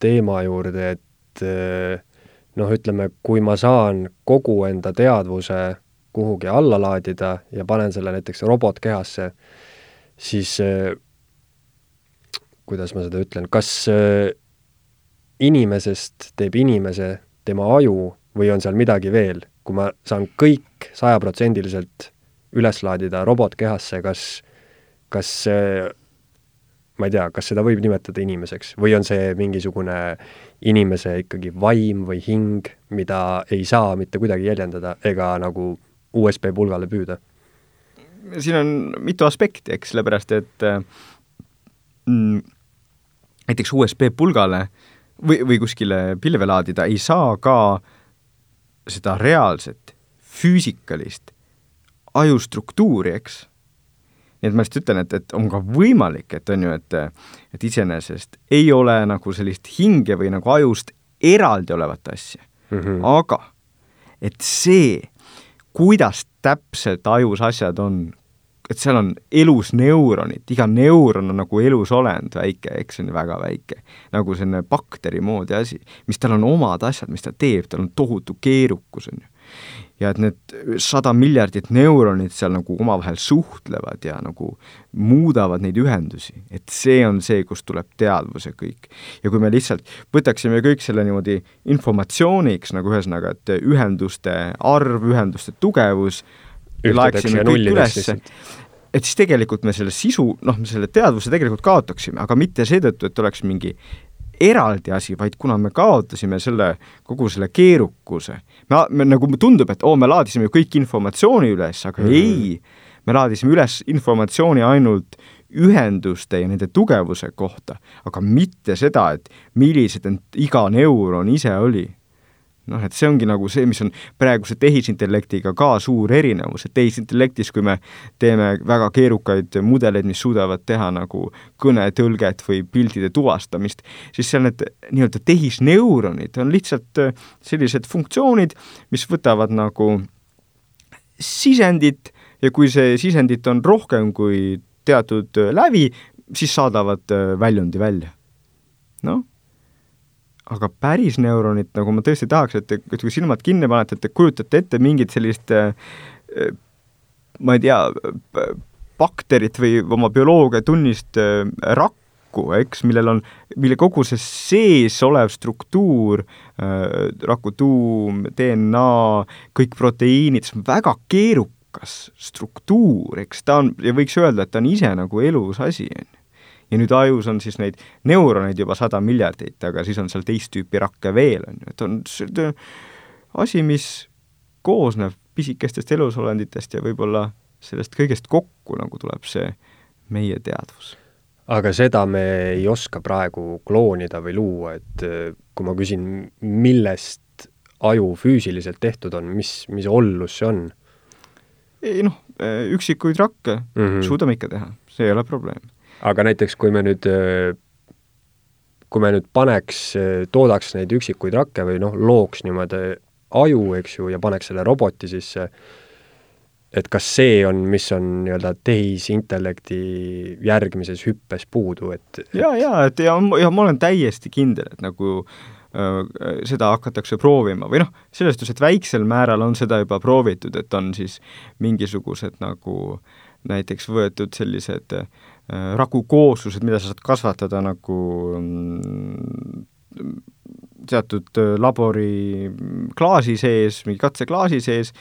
teema juurde, et noh, ütleme, kui ma saan kogu enda teadvuse kuhugi alla laadida ja panen selle näiteks robotkehasse, siis äh, kuidas ma seda ütlen, kas äh, inimesest teeb inimese tema aju või on seal midagi veel, kui ma saan kõik sajaprotsendiliselt üles laadida robotkehasse, kas, kas ma ei tea, kas seda võib nimetada inimeseks või on see mingisugune inimese ikkagi vaim või hing, mida ei saa mitte kuidagi jäljendada ega nagu USB pulgale püüda? siin on mitu aspekti, eks, sellepärast et mm, näiteks USB pulgale või, või kuskile pilve laadida ei saa ka seda reaalset füüsikalist ajustruktuuri, eks. nii et ma lihtsalt ütlen, et, et on ka võimalik, et on ju, et et iseenesest ei ole nagu sellist hinge või nagu ajust eraldi olevat asja mm, -hmm. aga et see kuidas täpselt ajus asjad on, et seal on elus neuronid, iga neuron on nagu elus olend väike, eks see on väga väike. nagu selline bakteri moodi asi, mis tal on omad asjad, mis ta teeb, tal on tohutu keerukus, on ju ja et need sada miljardit neuronit seal nagu omavahel suhtlevad ja nagu muudavad neid ühendusi, et see on see, kust tuleb teadvus ja kõik. ja kui me lihtsalt võtaksime kõik selle niimoodi informatsiooniks nagu ühesõnaga, et ühenduste arv, ühenduste tugevus, laeksime kõik ülesse, et siis tegelikult me selle sisu, noh, me selle teadvuse tegelikult kaotaksime, aga mitte seetõttu, et oleks mingi eraldi asi, vaid kuna me kaotasime selle, kogu selle keerukuse, me, me nagu tundub, et oo, me laadisime kõik informatsiooni üles, aga mm. ei, me laadisime üles informatsiooni ainult ühenduste ja nende tugevuse kohta, aga mitte seda, et millised iga neuron ise oli noh, et see ongi nagu see, mis on praeguse tehisintellektiga ka suur erinevus, et tehisintellektis, kui me teeme väga keerukaid mudeleid, mis suudavad teha nagu kõnetõlget või pildide tuvastamist, siis seal need nii-öelda tehisneuronid on lihtsalt äh, sellised funktsioonid, mis võtavad nagu sisendit ja kui see sisendit on rohkem kui teatud äh, lävi, siis saadavad äh, väljundi välja. noh aga päris neuronit, nagu ma tõesti tahaks, et te, kui silmad kinni panete, et te kujutate ette mingit sellist äh, ma ei tea, bakterit või oma bioloogiatunnist äh, rakku, eks, millel on, mille kogu see sees olev struktuur, äh, raku tuum, DNA, kõik proteiinid, see on väga keerukas struktuur, eks ta on, ja võiks öelda, et ta on ise nagu elus asi, on ju ja nüüd ajus on siis neid neuroneid juba sada miljardit, aga siis on seal teist tüüpi rakke veel, on ju, et on see asi, mis koosneb pisikestest elusolenditest ja võib-olla sellest kõigest kokku nagu tuleb see meie teadvus. aga seda me ei oska praegu kloonida või luua, et äh, kui ma küsin, millest aju füüsiliselt tehtud on, mis, mis ollus see on? ei noh, üksikuid rakke mm -hmm. suudame ikka teha, see ei ole probleem aga näiteks kui me nüüd, kui me nüüd paneks, toodaks neid üksikuid rakke või noh, looks niimoodi aju, eks ju, ja paneks selle roboti sisse, et kas see on, mis on nii-öelda tehisintellekti järgmises hüppes puudu, et, et... ja, ja et ja, ja ma olen täiesti kindel, et nagu äh, seda hakatakse proovima või noh, selles suhtes, et väiksel määral on seda juba proovitud, et on siis mingisugused nagu näiteks võetud sellised äh, rakukooslused, mida sa saad kasvatada nagu mm, teatud äh, labori klaasi sees, mingi katseklaasi sees,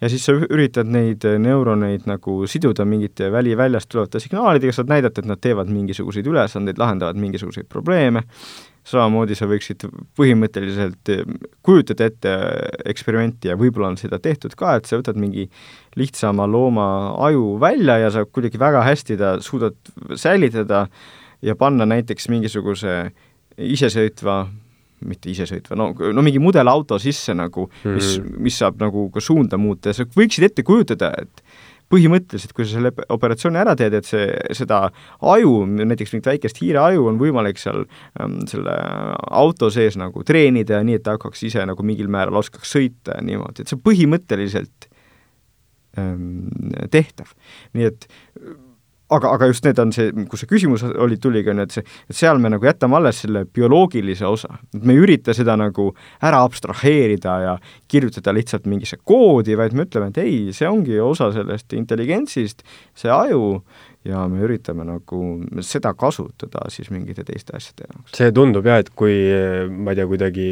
ja siis sa üritad neid äh, neuroneid nagu siduda mingite väliväljast tulevate signaalidega, saad näidata, et nad teevad mingisuguseid ülesandeid, lahendavad mingisuguseid probleeme, samamoodi sa võiksid põhimõtteliselt äh, kujutada ette eksperimenti ja võib-olla on seda tehtud ka, et sa võtad mingi lihtsama looma aju välja ja sa kuidagi väga hästi ta suudad säilitada ja panna näiteks mingisuguse isesõitva mitte isesõitva, no, no mingi mudelauto sisse nagu, mis mm, -hmm. mis saab nagu ka suunda muuta ja sa võiksid ette kujutada, et põhimõtteliselt, kui sa selle operatsiooni ära teed, et see, seda aju, näiteks mingit väikest hiireaju on võimalik seal ähm, selle auto sees nagu treenida ja nii, et ta hakkaks ise nagu mingil määral oskaks sõita ja niimoodi, et see põhimõtteliselt ähm, tehtav. nii et aga, aga just need on see, kus see küsimus oli, tuligi, on ju, et see, et seal me nagu jätame alles selle bioloogilise osa. et me ei ürita seda nagu ära abstraheerida ja kirjutada lihtsalt mingisse koodi, vaid me ütleme, et ei, see ongi osa sellest intelligentsist, see aju, ja me üritame nagu seda kasutada siis mingite teiste asjade jaoks. see tundub jah, et kui ma ei tea, kuidagi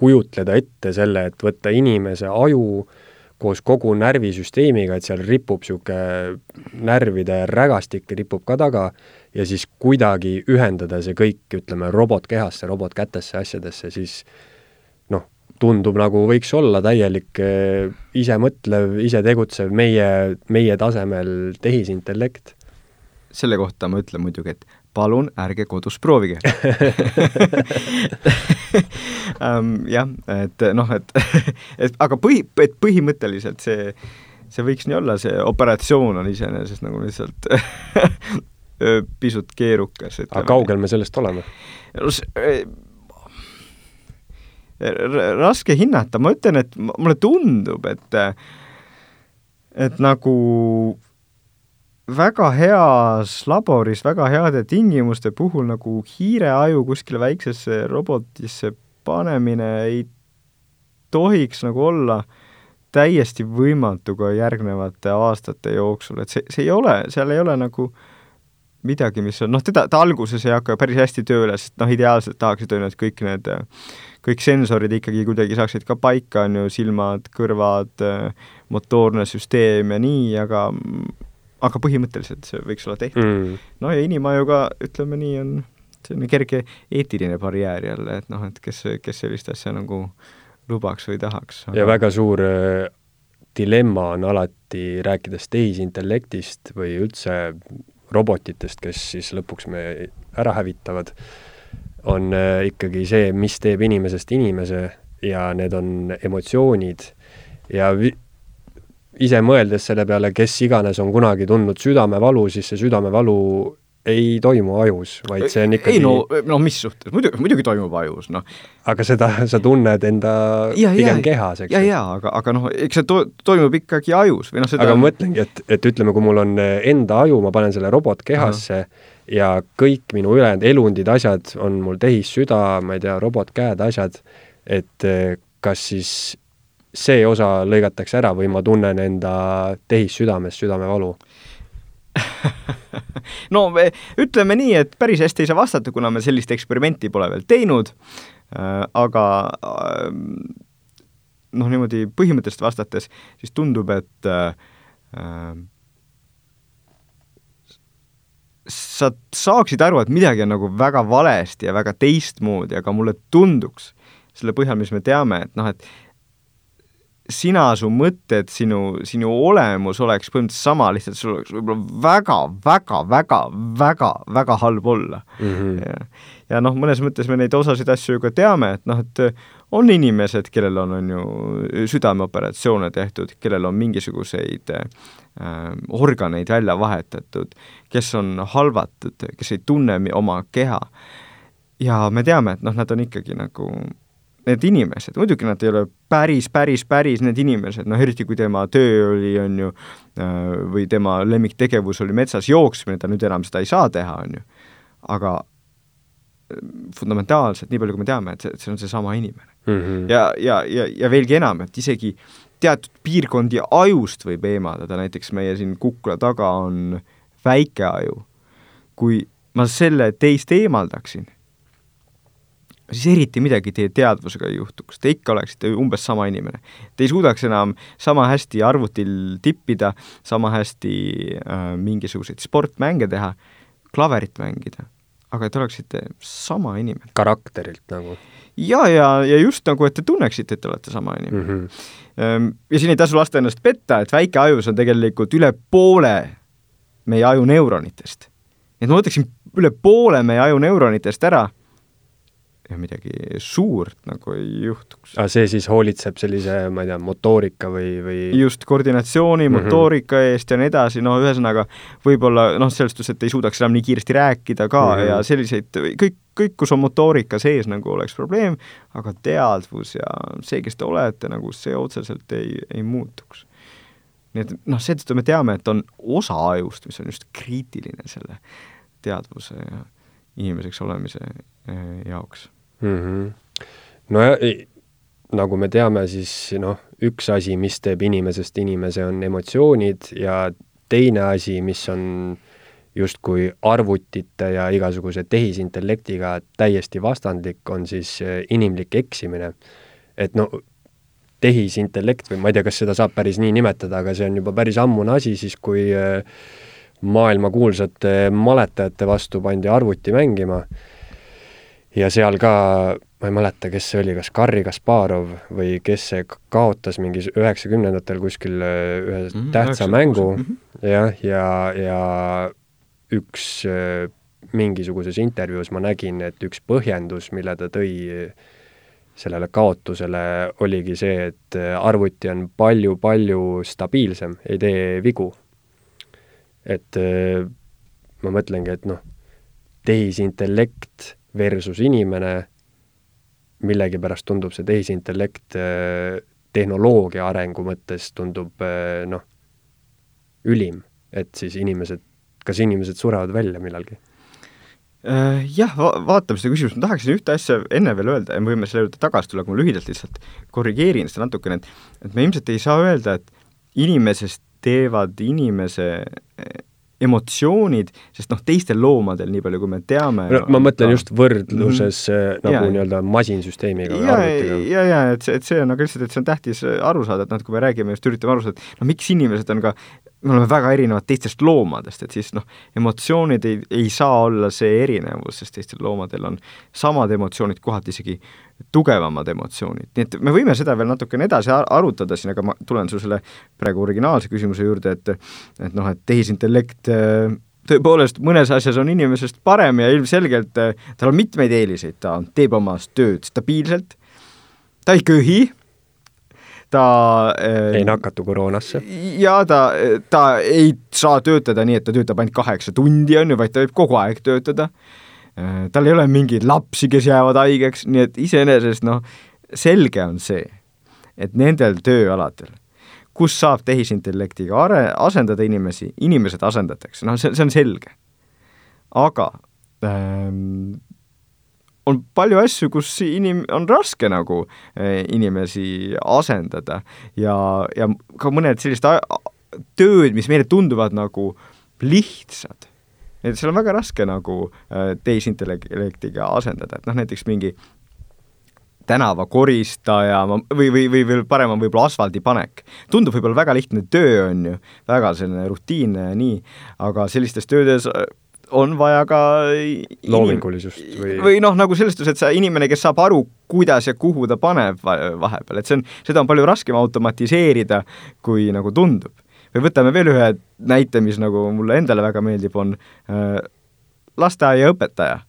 kujutleda ette selle, et võtta inimese aju äh, koos kogu närvisüsteemiga, et seal ripub niisugune närvide rägastik ripub ka taga ja siis kuidagi ühendada see kõik, ütleme, robotkehasse, robotkätesse, asjadesse, siis noh, tundub nagu võiks olla täielik eh, isemõtlev, isetegutsev meie, meie tasemel tehisintellekt. selle kohta ma ütlen muidugi, et palun ärge kodus proovige um, jah, et noh, et, et aga põhi, et põhimõtteliselt see, see võiks nii olla, see operatsioon on iseenesest nagu lihtsalt pisut keerukas. aga kaugel me sellest oleme? raske hinnata, ma ütlen, et mulle tundub, et et nagu väga heas laboris, väga heade tingimuste puhul nagu hiireaju kuskile väiksesse robotisse panemine ei tohiks nagu olla täiesti võimatu ka järgnevate aastate jooksul, et see, see ei ole, seal ei ole nagu midagi, mis on, noh, teda, ta alguses ei hakka päris hästi tööle, sest noh, ideaalselt tahaksid, on ju, et kõik need, kõik sensorid ikkagi kuidagi saaksid ka paika, on ju, silmad, kõrvad, motoorne süsteem ja nii, aga aga põhimõtteliselt see võiks olla tehtud. Mm.. no ja inimajuga, ütleme nii, on selline kerge eetiline barjäär jälle, et noh, et kes, kes sellist asja nagu lubaks või tahaks. Aga.... ja väga suur äh, dilemma on alati, rääkides tehisintellektist või üldse robotitest, kes siis lõpuks me ära hävitavad, on äh, ikkagi see, mis teeb inimesest inimese ja need on emotsioonid. Ja ise mõeldes selle peale, kes iganes on kunagi tundnud südamevalu, siis see südamevalu ei toimu ajus, vaid see on ikkagi ei no, no mis suhtes, muidugi, muidugi toimub ajus, noh. aga seda sa tunned enda ja, pigem ja, kehas, eks ju. jaa, aga, aga noh, eks see to-, toimub ikkagi ajus või noh, seda aga ma mõtlengi, et, et ütleme, kui mul on enda aju, ma panen selle robotkehasse Aha. ja kõik minu ülejäänud elundid, asjad on mul tehissüda, ma ei tea, robotkäed, asjad, et kas siis see osa lõigatakse ära või ma tunnen enda tehissüdames südamevalu? No me ütleme nii, et päris hästi ei saa vastata, kuna me sellist eksperimenti pole veel teinud äh,, aga äh, noh, niimoodi põhimõtteliselt vastates, siis tundub, et äh, sa saaksid aru, et midagi on nagu väga valesti ja väga teistmoodi, aga mulle tunduks selle põhjal, mis me teame, et noh, et sina, su mõtted, sinu, sinu olemus oleks põhimõtteliselt sama, lihtsalt sul oleks võib-olla väga, väga, väga, väga, väga halb olla mm. -hmm. ja, ja noh, mõnes mõttes me neid osasid asju ju ka teame, et noh, et on inimesed, kellel on, on ju südameoperatsioone tehtud, kellel on mingisuguseid äh, organeid välja vahetatud, kes on halvatud, kes ei tunne oma keha. ja me teame, et noh, nad on ikkagi nagu need inimesed, muidugi nad ei ole päris, päris, päris need inimesed, noh eriti kui tema töö oli, on ju, äh, või tema lemmiktegevus oli metsas jooksmine, ta nüüd enam seda ei saa teha, on ju. aga äh, fundamentaalselt, nii palju kui me teame, et see, see on seesama inimene mm. -hmm. ja, ja, ja, ja veelgi enam, et isegi teatud piirkondi ajust võib eemaldada, näiteks meie siin kukla taga on väike aju. kui ma selle teist eemaldaksin siis eriti midagi teie teadvusega ei juhtuks, te ikka oleksite umbes sama inimene. Te ei suudaks enam sama hästi arvutil tippida, sama hästi äh, mingisuguseid sportmänge teha, klaverit mängida, aga te oleksite sama inimene. karakterilt nagu? ja, ja, ja just nagu, et te tunneksite, et te olete sama inimene mm. -hmm. ja siin ei tasu lasta ennast petta, et väike ajus on tegelikult üle poole meie aju neuronitest. et ma võtaksin üle poole meie aju neuronitest ära midagi suurt nagu ei juhtuks. aga see siis hoolitseb sellise, ma ei tea, motoorika või, või just, koordinatsiooni mm, -hmm. motoorika eest ja nii edasi, no ühesõnaga võib-olla noh, selles suhtes, et ei suudaks enam nii kiiresti rääkida ka mm -hmm. ja selliseid, kõik, kõik, kus on motoorika sees, nagu oleks probleem, aga teadvus ja see, kes te olete, nagu see otseselt ei, ei muutuks. nii et noh, seetõttu me teame, et on osa ajust, mis on just kriitiline selle teadvuse ja inimeseks olemise eh, jaoks mm. -hmm. no ja, nagu me teame, siis noh, üks asi, mis teeb inimesest inimese, on emotsioonid ja teine asi, mis on justkui arvutite ja igasuguse tehisintellektiga täiesti vastandlik, on siis eh, inimlik eksimine. et no tehisintellekt või ma ei tea, kas seda saab päris nii nimetada, aga see on juba päris ammune asi, siis kui eh, maailmakuulsate maletajate vastu pandi arvuti mängima ja seal ka, ma ei mäleta, kes see oli, kas Garri Kasparov või kes see kaotas mingi üheksakümnendatel kuskil äh, ühe mm tähtsa 90. mängu mm -hmm. jah, ja, ja üks äh, mingisuguses intervjuus ma nägin, et üks põhjendus, mille ta tõi sellele kaotusele, oligi see, et äh, arvuti on palju-palju stabiilsem, ei tee vigu. et ma mõtlengi, et noh, tehisintellekt versus inimene, millegipärast tundub see tehisintellekt äh, tehnoloogia arengu mõttes tundub äh, noh, ülim, et siis inimesed, kas inimesed surevad välja millalgi? Äh, jah, va-, vaatame seda küsimust, ma tahaksin ühte asja enne veel öelda ja me võime selle juurde tagasi tulla, aga ma lühidalt lihtsalt korrigeerin seda natukene, et et me ilmselt ei saa öelda, et inimesest teevad inimese emotsioonid, sest noh, teistel loomadel, nii palju kui me teame no, ma mõtlen ka... just võrdluses mm nagu nii-öelda masinsüsteemiga ja, ja, ja et see, et see on, aga lihtsalt, et see on tähtis aru saada, et noh, et kui me räägime just, üritame aru saada, et no miks inimesed on ka me oleme väga erinevad teistest loomadest, et siis noh, emotsioonid ei, ei saa olla see erinevus, sest teistel loomadel on samad emotsioonid, kohati isegi tugevamad emotsioonid, nii et me võime seda veel natukene edasi arutada siin, aga ma tulen su selle praegu originaalse küsimuse juurde, et et noh, et tehisintellekt äh, tõepoolest mõnes asjas on inimesest parem ja ilmselgelt äh, tal on mitmeid eeliseid, ta teeb oma tööd stabiilselt, ta ei köhi, ta äh, ei nakatu koroonasse. ja ta, ta ei saa töötada nii, et ta töötab ainult kaheksa tundi, on ju, vaid ta võib kogu aeg töötada. Äh, tal ei ole mingeid lapsi, kes jäävad haigeks, nii et iseenesest noh, selge on see, et nendel tööaladel, kus saab tehisintellektiga are-, asendada inimesi, inimesed asendatakse, noh, see, see on selge. aga ähm, on palju asju, kus inim-, on raske nagu eh, inimesi asendada. Ja, ja ka mõned sellised tööd, mis meile tunduvad nagu lihtsad, et seal on väga raske nagu eh, tehisintellektiga asendada, et noh, näiteks mingi tänavakoristaja või, või, või veel parem on võib-olla asfaldipanek. tundub võib-olla väga lihtne töö, on ju, väga selline rutiinne ja nii, aga sellistes töödes on vaja ka loomingulisust või või noh, nagu selles suhtes, et sa inimene, kes saab aru, kuidas ja kuhu ta paneb vahepeal, et see on, seda on palju raskem automatiseerida, kui nagu tundub. või võtame veel ühe näite, mis nagu mulle endale väga meeldib, on äh, lasteaiaõpetaja.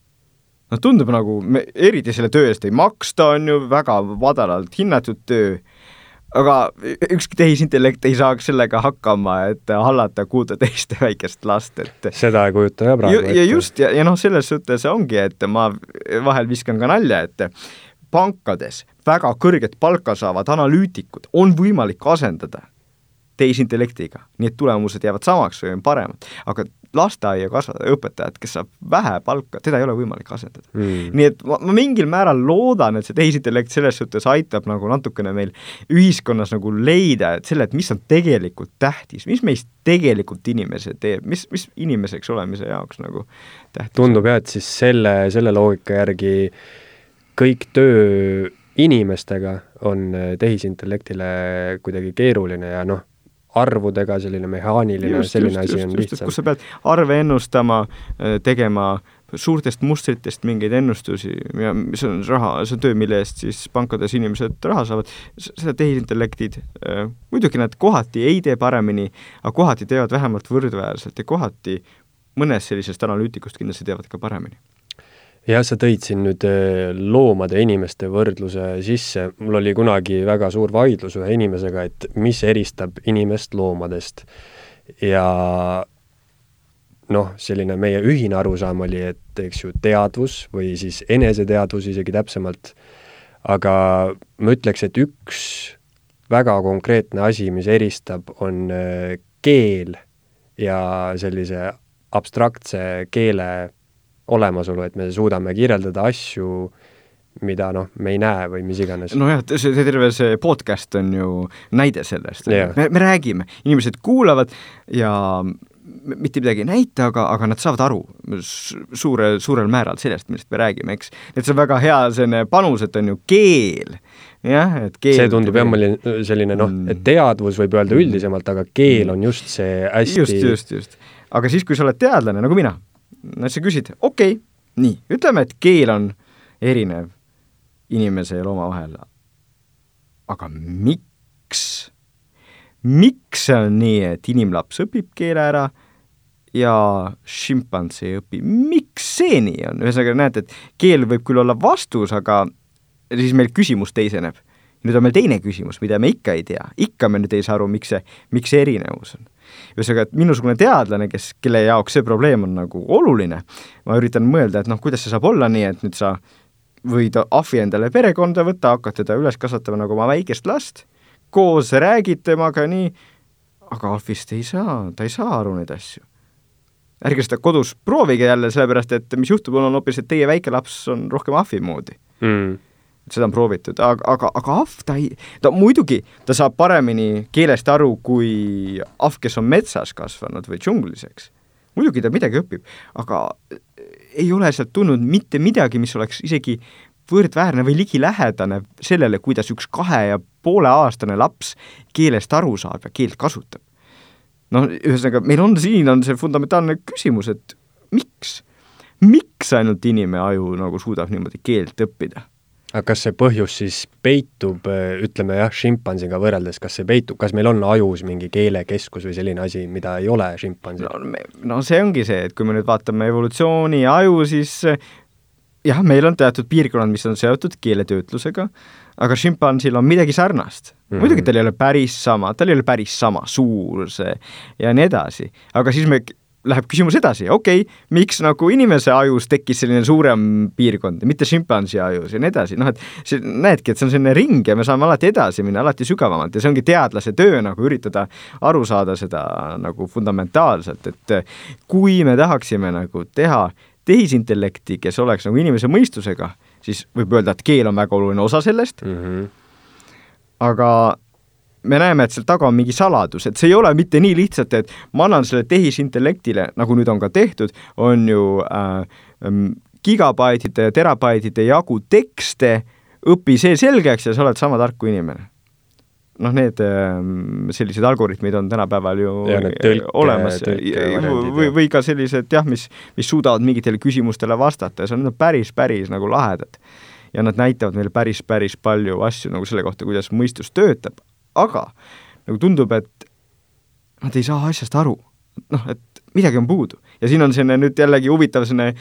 noh, tundub nagu, eriti selle töö eest ei maksta, on ju, väga madalalt hinnatud töö aga ükski tehisintellekt ei saaks sellega hakkama, et hallata kuuteteist väikest last, et seda ei kujuta ka praegu ette. ja just, ja, ja noh, selles suhtes ongi, et ma vahel viskan ka nalja, et pankades väga kõrget palka saavad analüütikud on võimalik asendada tehisintellektiga, nii et tulemused jäävad samaks või on paremad, aga lasteaia kasvataja, õpetajat, kes saab vähe palka, teda ei ole võimalik asendada. Mm.. nii et ma, ma mingil määral loodan, et see tehisintellekt selles suhtes aitab nagu natukene meil ühiskonnas nagu leida, et selle, et mis on tegelikult tähtis, mis meist tegelikult inimese teeb, mis, mis inimeseks olemise jaoks nagu tähtis. Tundub jah, et siis selle, selle loogika järgi kõik töö inimestega on tehisintellektile kuidagi keeruline ja noh, arvudega, selline mehaaniline, selline just, asi just, on lihtsam. kus sa pead arve ennustama, äh, tegema suurtest mustritest mingeid ennustusi ja see on raha, see on töö, mille eest siis pankades inimesed raha saavad, seda tehisintellektid äh,, muidugi nad kohati ei tee paremini, aga kohati teevad vähemalt võrdväärselt ja kohati mõnest sellisest analüütikust kindlasti teevad ka paremini jah, sa tõid siin nüüd äh, loomade ja inimeste võrdluse sisse, mul oli kunagi väga suur vaidlus ühe inimesega, et mis eristab inimest loomadest. ja noh, selline meie ühine arusaam oli, et eks ju teadvus või siis eneseteadvus isegi täpsemalt, aga ma ütleks, et üks väga konkreetne asi, mis eristab, on äh, keel ja sellise abstraktse keele olemasolu, et me suudame kirjeldada asju, mida noh, me ei näe või mis iganes. nojah, see, see terve see podcast on ju näide sellest yeah., me, me räägime, inimesed kuulavad ja mitte midagi ei näita, aga, aga nad saavad aru suure, suurel määral sellest, millest me räägime, eks. et see on väga hea selline panus, et on ju keel, jah, et keel see tundub jah, mul selline noh, et mm. teadvus võib öelda üldisemalt, aga keel on just see hästi just, just, just. aga siis, kui sa oled teadlane, nagu mina no sa küsid, okei okay,, nii, ütleme, et keel on erinev inimese ja looma vahel. aga miks? miks see on nii, et inimlaps õpib keele ära ja šimpans ei õpi, miks see nii on, ühesõnaga näete, et keel võib küll olla vastus, aga siis meil küsimus teiseneb. nüüd on meil teine küsimus, mida me ikka ei tea, ikka me nüüd ei saa aru, miks see, miks see erinevus on ühesõnaga, et minusugune teadlane, kes, kelle jaoks see probleem on nagu oluline, ma üritan mõelda, et noh, kuidas see saab olla nii, et nüüd sa võid ahvi endale perekonda võtta, hakkad teda üles kasvatama nagu oma väikest last, koos räägid temaga nii, aga ahvist ei saa, ta ei saa aru neid asju. ärge seda kodus proovige jälle, sellepärast et mis juhtub, on hoopis, et teie väike laps on rohkem ahvi moodi mm seda on proovitud, aga, aga, aga ahv, ta ei, ta muidugi, ta saab paremini keelest aru kui ahv, kes on metsas kasvanud või džunglis, eks. muidugi ta midagi õpib, aga ei ole sealt tulnud mitte midagi, mis oleks isegi võrdväärne või ligilähedane sellele, kuidas üks kahe ja poole aastane laps keelest aru saab ja keelt kasutab. noh, ühesõnaga, meil on siin, on see fundamentaalne küsimus, et miks? miks ainult inimaju nagu suudab niimoodi keelt õppida? Aga kas see põhjus siis peitub, ütleme jah, šimpansiga võrreldes, kas see peitub, kas meil on ajus mingi keelekeskus või selline asi, mida ei ole šimpansil? no, no see ongi see, et kui me nüüd vaatame evolutsiooni ja aju, siis jah, meil on teatud piirkonnad, mis on seotud keeletöötlusega, aga šimpansil on midagi sarnast mm. -hmm. muidugi tal ei ole päris sama, tal ei ole päris sama suur see ja nii edasi, aga siis me läheb küsimus edasi, okei okay,, miks nagu inimese ajus tekkis selline suurem piirkond mitte šimpansi ajus ja nii edasi, noh et see, näedki, et see on selline ring ja me saame alati edasi minna, alati sügavamalt ja see ongi teadlase töö nagu üritada aru saada seda nagu fundamentaalselt, et kui me tahaksime nagu teha tehisintellekti, kes oleks nagu inimese mõistusega, siis võib öelda, et keel on väga oluline osa sellest mm, -hmm. aga me näeme, et seal taga on mingi saladus, et see ei ole mitte nii lihtsalt, et ma annan selle tehisintellektile, nagu nüüd on ka tehtud, on ju äh, gigabaitide ja terabaitide jagu tekste, õpi see selgeks ja sa oled sama tark kui inimene. noh, need äh, sellised algoritmid on tänapäeval ju ja, tõlke, olemas või, või ka sellised jah, mis, mis suudavad mingitele küsimustele vastata ja see on päris, päris nagu lahedad. Ja nad näitavad meile päris, päris palju asju nagu selle kohta, kuidas mõistus töötab, aga nagu tundub, et nad ei saa asjast aru. noh, et midagi on puudu ja siin on selline nüüd jällegi huvitav selline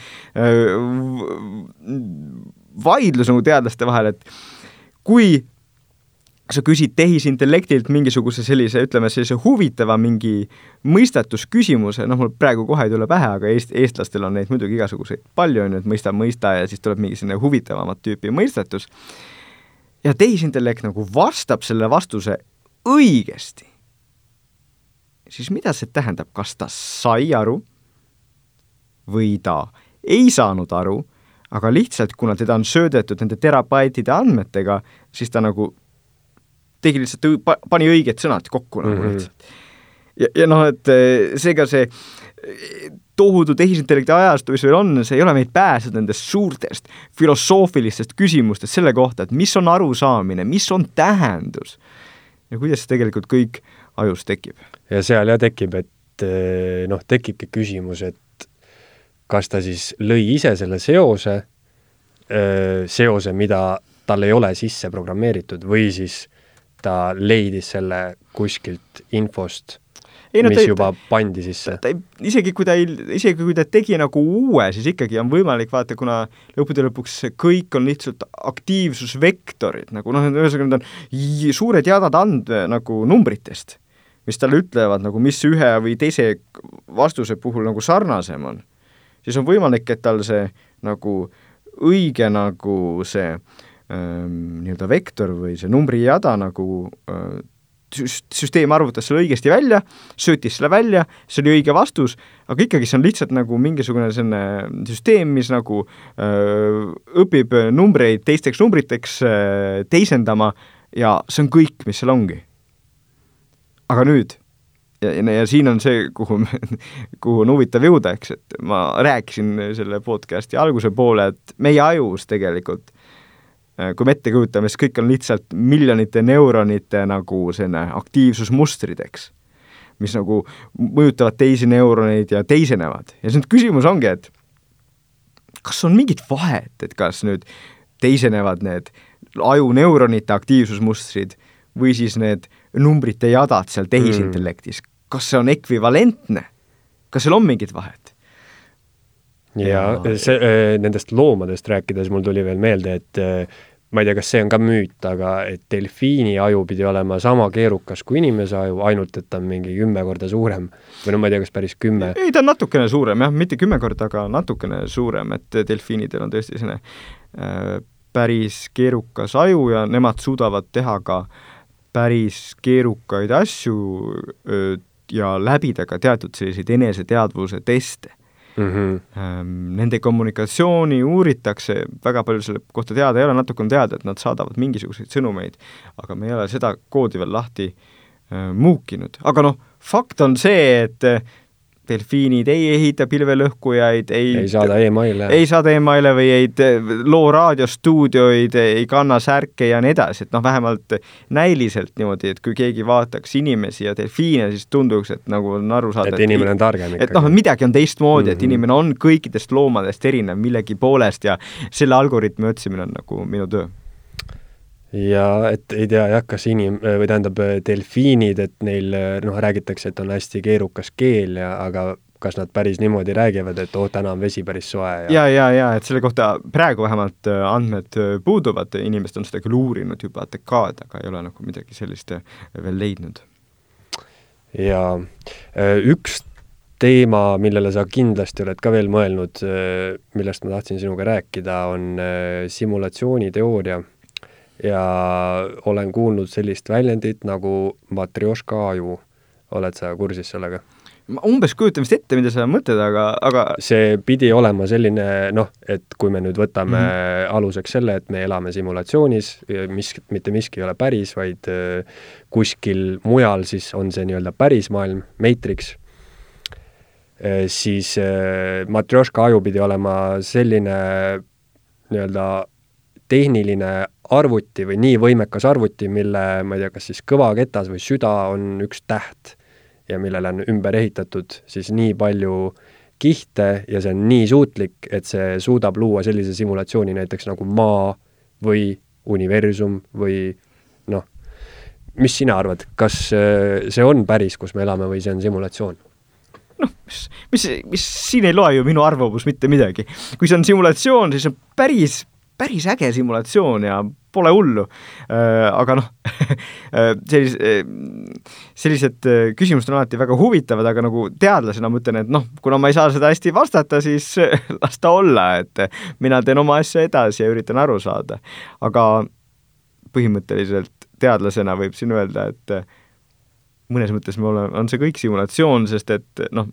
vaidlus nagu teadlaste vahel, et kui sa küsid tehisintellektilt mingisuguse sellise, ütleme sellise huvitava mingi mõistatusküsimuse, noh, mul praegu kohe ei tule pähe, aga eest-, eestlastel on neid muidugi igasuguseid palju, on ju, et mõista, mõista ja siis tuleb mingi selline huvitavamat tüüpi mõistatus, ja tehisintellekt nagu vastab selle vastuse õigesti, siis mida see tähendab, kas ta sai aru või ta ei saanud aru, aga lihtsalt, kuna teda on söödetud nende terabaitide andmetega, siis ta nagu tegi lihtsalt, pani õiged sõnad kokku nagu mm -hmm. lihtsalt. ja, ja noh, et eh, seega see tohutu tehisintellekti ajastu, mis meil on, see ei ole meid pääsenud nendest suurtest filosoofilistest küsimustest selle kohta, et mis on arusaamine, mis on tähendus ja kuidas see tegelikult kõik ajus tekib. ja seal jah tekib, et eh, noh, tekibki küsimus, et kas ta siis lõi ise selle seose, seose, mida tal ei ole sisse programmeeritud või siis ta leidis selle kuskilt infost, ei, no, mis ta, juba pandi sisse. ta ei, isegi kui ta ei, isegi kui ta tegi nagu uue, siis ikkagi on võimalik vaata, kuna lõppude lõpuks kõik on lihtsalt aktiivsusvektorid, nagu noh, ühesõnaga need on suured jadad and- nagu numbritest, mis talle ütlevad nagu, mis ühe või teise vastuse puhul nagu sarnasem on. siis on võimalik, et tal see nagu õige nagu see äh, Ehm, nii-öelda vektor või see numbrijada nagu äh, süsteem arvutas selle õigesti välja, söötis selle välja, see oli õige vastus, aga ikkagi see on lihtsalt nagu mingisugune selline süsteem, mis nagu öö, äh, õpib numbreid teisteks numbriteks öö, äh, teisendama ja see on kõik, mis seal ongi. aga nüüd, ja, ja, ja siin on see, kuhu, kuhu on huvitav jõuda, eks, et ma rääkisin selle podcast'i alguse poole, et meie ajus tegelikult kui me ette kujutame, siis kõik on lihtsalt miljonite neuronite nagu selline aktiivsusmustrid, eks, mis nagu mõjutavad teisi neuroneid ja teisenevad. ja siis nüüd küsimus ongi, et kas on mingit vahet, et kas nüüd teisenevad need ajuneuronite aktiivsusmustrid või siis need numbrite jadad seal tehisintellektis mm., kas see on ekvivalentne, kas seal on mingit vahet? Ja see, äh, nendest loomadest rääkides mul tuli veel meelde, et äh, ma ei tea, kas see on ka müüt, aga et delfiini aju pidi olema sama keerukas kui inimese aju, ainult et ta on mingi kümme korda suurem. või no ma ei tea, kas päris kümme. ei, ta on natukene suurem jah, mitte kümme korda, aga natukene suurem, et delfiinidel on tõesti selline äh, päris keerukas aju ja nemad suudavad teha ka päris keerukaid asju öö, ja läbida ka teatud selliseid eneseteadvuse teste mm. -hmm. Nende kommunikatsiooni uuritakse, väga palju selle kohta teada ei ole, natuke on teada, et nad saadavad mingisuguseid sõnumeid, aga me ei ole seda koodi veel lahti äh, muukinud, aga noh, fakt on see, et delfiinid ei ehita pilvelõhkujaid, ei ei saada emaile. ei saada emaile või ei loo raadiostuudioid, ei kanna särke ja nii edasi, et noh, vähemalt näiliselt niimoodi, et kui keegi vaataks inimesi ja delfiine, siis tunduks, et nagu on aru saada, et inimene on targem ikkagi. et noh, midagi on teistmoodi mm, -hmm. et mhm. inimene on kõikidest loomadest erinev millegi poolest ja selle algoritmi otsimine on nagu minu töö ja et ei tea jah, kas inim-, või tähendab, delfiinid, et neil noh, räägitakse, et on hästi keerukas keel ja aga kas nad päris niimoodi räägivad, et oo oh,, täna on vesi päris soe ja ja, ja, ja et selle kohta praegu vähemalt äh, andmed äh, puuduvad, inimesed on seda küll uurinud juba dekaade, aga ei ole nagu midagi sellist äh, veel leidnud. ja üks teema, millele sa kindlasti oled ka veel mõelnud, millest ma tahtsin sinuga rääkida, on simulatsiooniteooria ja olen kuulnud sellist väljendit nagu matrjoška aju. oled sa kursis sellega? ma umbes kujutan vist ette, mida sa mõtled, aga, aga see pidi olema selline noh, et kui me nüüd võtame mm -hmm. aluseks selle, et me elame simulatsioonis, mis, mitte miski ei ole päris, vaid äh, kuskil mujal siis on see nii-öelda päris maailm, Matrix, äh, siis äh, matrjoška aju pidi olema selline nii-öelda tehniline arvuti või nii võimekas arvuti, mille, ma ei tea, kas siis kõvaketas või süda on üks täht ja millele on ümber ehitatud siis nii palju kihte ja see on nii suutlik, et see suudab luua sellise simulatsiooni näiteks nagu Maa või universum või noh, mis sina arvad, kas see on päris, kus me elame või see on simulatsioon? noh, mis, mis, mis siin ei loe ju minu arvamus mitte midagi. kui see on simulatsioon, siis on päris päris äge simulatsioon ja pole hullu. Aga noh sellis-, sellised küsimused on alati väga huvitavad, aga nagu teadlasena ma ütlen, et noh, kuna ma ei saa seda hästi vastata, siis las ta olla, et mina teen oma asja edasi ja üritan aru saada. aga põhimõtteliselt teadlasena võib siin öelda, et mõnes mõttes me oleme, on see kõik simulatsioon, sest et noh,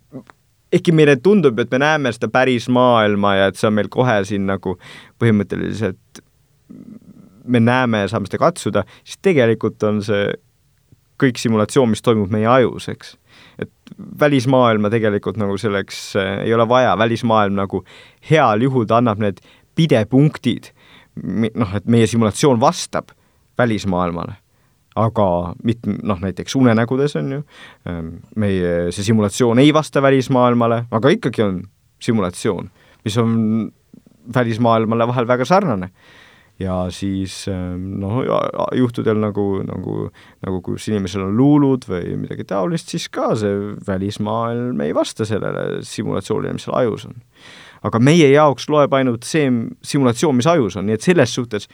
ehkki meile tundub, et me näeme seda päris maailma ja et see on meil kohe siin nagu põhimõtteliselt me näeme ja saame seda katsuda, siis tegelikult on see kõik simulatsioon, mis toimub meie ajus, eks. et välismaailma tegelikult nagu selleks äh, ei ole vaja, välismaailm nagu heal juhul ta annab need pidepunktid, noh, et meie simulatsioon vastab välismaailmale aga mit-, noh, näiteks unenägudes on ju, ähm, meie see simulatsioon ei vasta välismaailmale, aga ikkagi on simulatsioon, mis on välismaailmale vahel väga sarnane. ja siis ähm, noh, juhtudel nagu, nagu, nagu kus inimesel on luulud või midagi taolist, siis ka see välismaailm ei vasta sellele simulatsioonile, mis seal ajus on. aga meie jaoks loeb ainult see simulatsioon, mis ajus on, nii et selles suhtes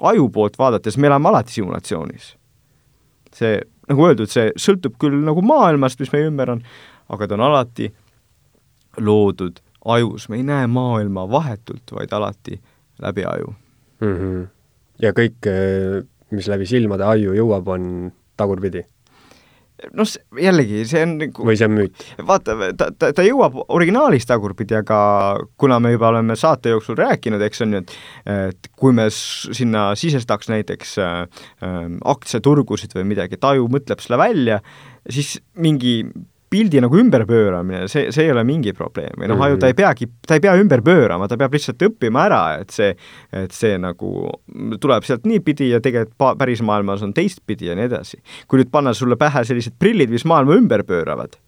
aju poolt vaadates me elame alati simulatsioonis see, nagu öeldud, see sõltub küll nagu maailmast, mis meie ümber on, aga ta on alati loodud ajus, me ei näe maailma vahetult, vaid alati läbi aju mm. -hmm. ja kõik, eh, mis läbi silmade aju jõuab, on tagurpidi? Noh, jällegi, see on nagu või see on müüt? vaata, ta, ta, ta jõuab originaalis tagurpidi, aga kuna me juba oleme saate jooksul rääkinud, eks on ju, et et kui me sinna sisestaks näiteks äh, äh, aktsiaturgusid või midagi, et aju mõtleb selle välja, siis mingi pildi nagu ümberpööramine, see, see ei ole mingi probleem või noh, aju ta ei peagi, ta ei pea ümber pöörama, ta peab lihtsalt õppima ära, et see, et see nagu tuleb sealt niipidi ja tegelikult päris maailmas on teistpidi ja nii edasi. kui nüüd panna sulle pähe sellised prillid, mis maailma ümber pööravad,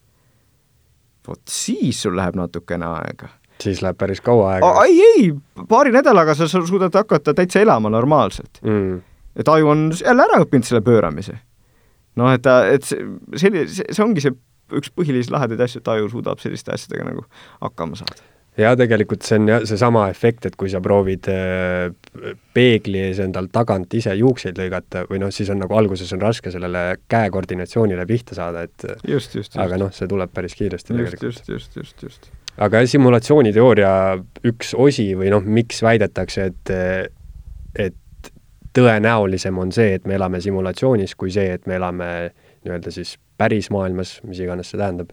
vot siis sul läheb natukene aega siis läheb päris kaua aega. ei, ei, paari nädalaga sa suudad hakata täitsa elama normaalselt mm.. et aju on jälle ära õppinud selle pööramise. noh, et ta, et see, see, see ongi see üks põhilisi lahedaid asju, et aju suudab selliste asjadega nagu hakkama saada. ja tegelikult see on jah, seesama efekt, et kui sa proovid äh, peegli ees endal tagant ise juukseid lõigata või noh, siis on nagu alguses on raske sellele käe koordinatsioonile pihta saada, et just, just, just. aga noh, see tuleb päris kiiresti just, tegelikult. just, just, just, just. aga simulatsiooniteooria üks osi või noh, miks väidetakse, et et tõenäolisem on see, et me elame simulatsioonis, kui see, et me elame nii-öelda siis päris maailmas, mis iganes see tähendab,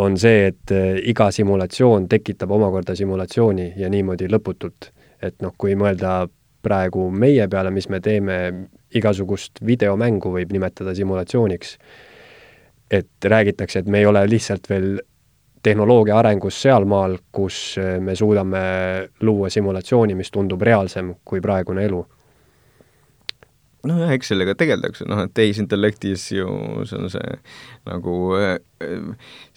on see, et äh, iga simulatsioon tekitab omakorda simulatsiooni ja niimoodi lõputult. et noh, kui mõelda praegu meie peale, mis me teeme, igasugust videomängu võib nimetada simulatsiooniks, et räägitakse, et me ei ole lihtsalt veel tehnoloogia arengus sealmaal, kus äh, me suudame luua simulatsiooni, mis tundub reaalsem kui praegune elu nojah, eks sellega tegeldakse, noh, et tehisintellektis ju see on see nagu äh,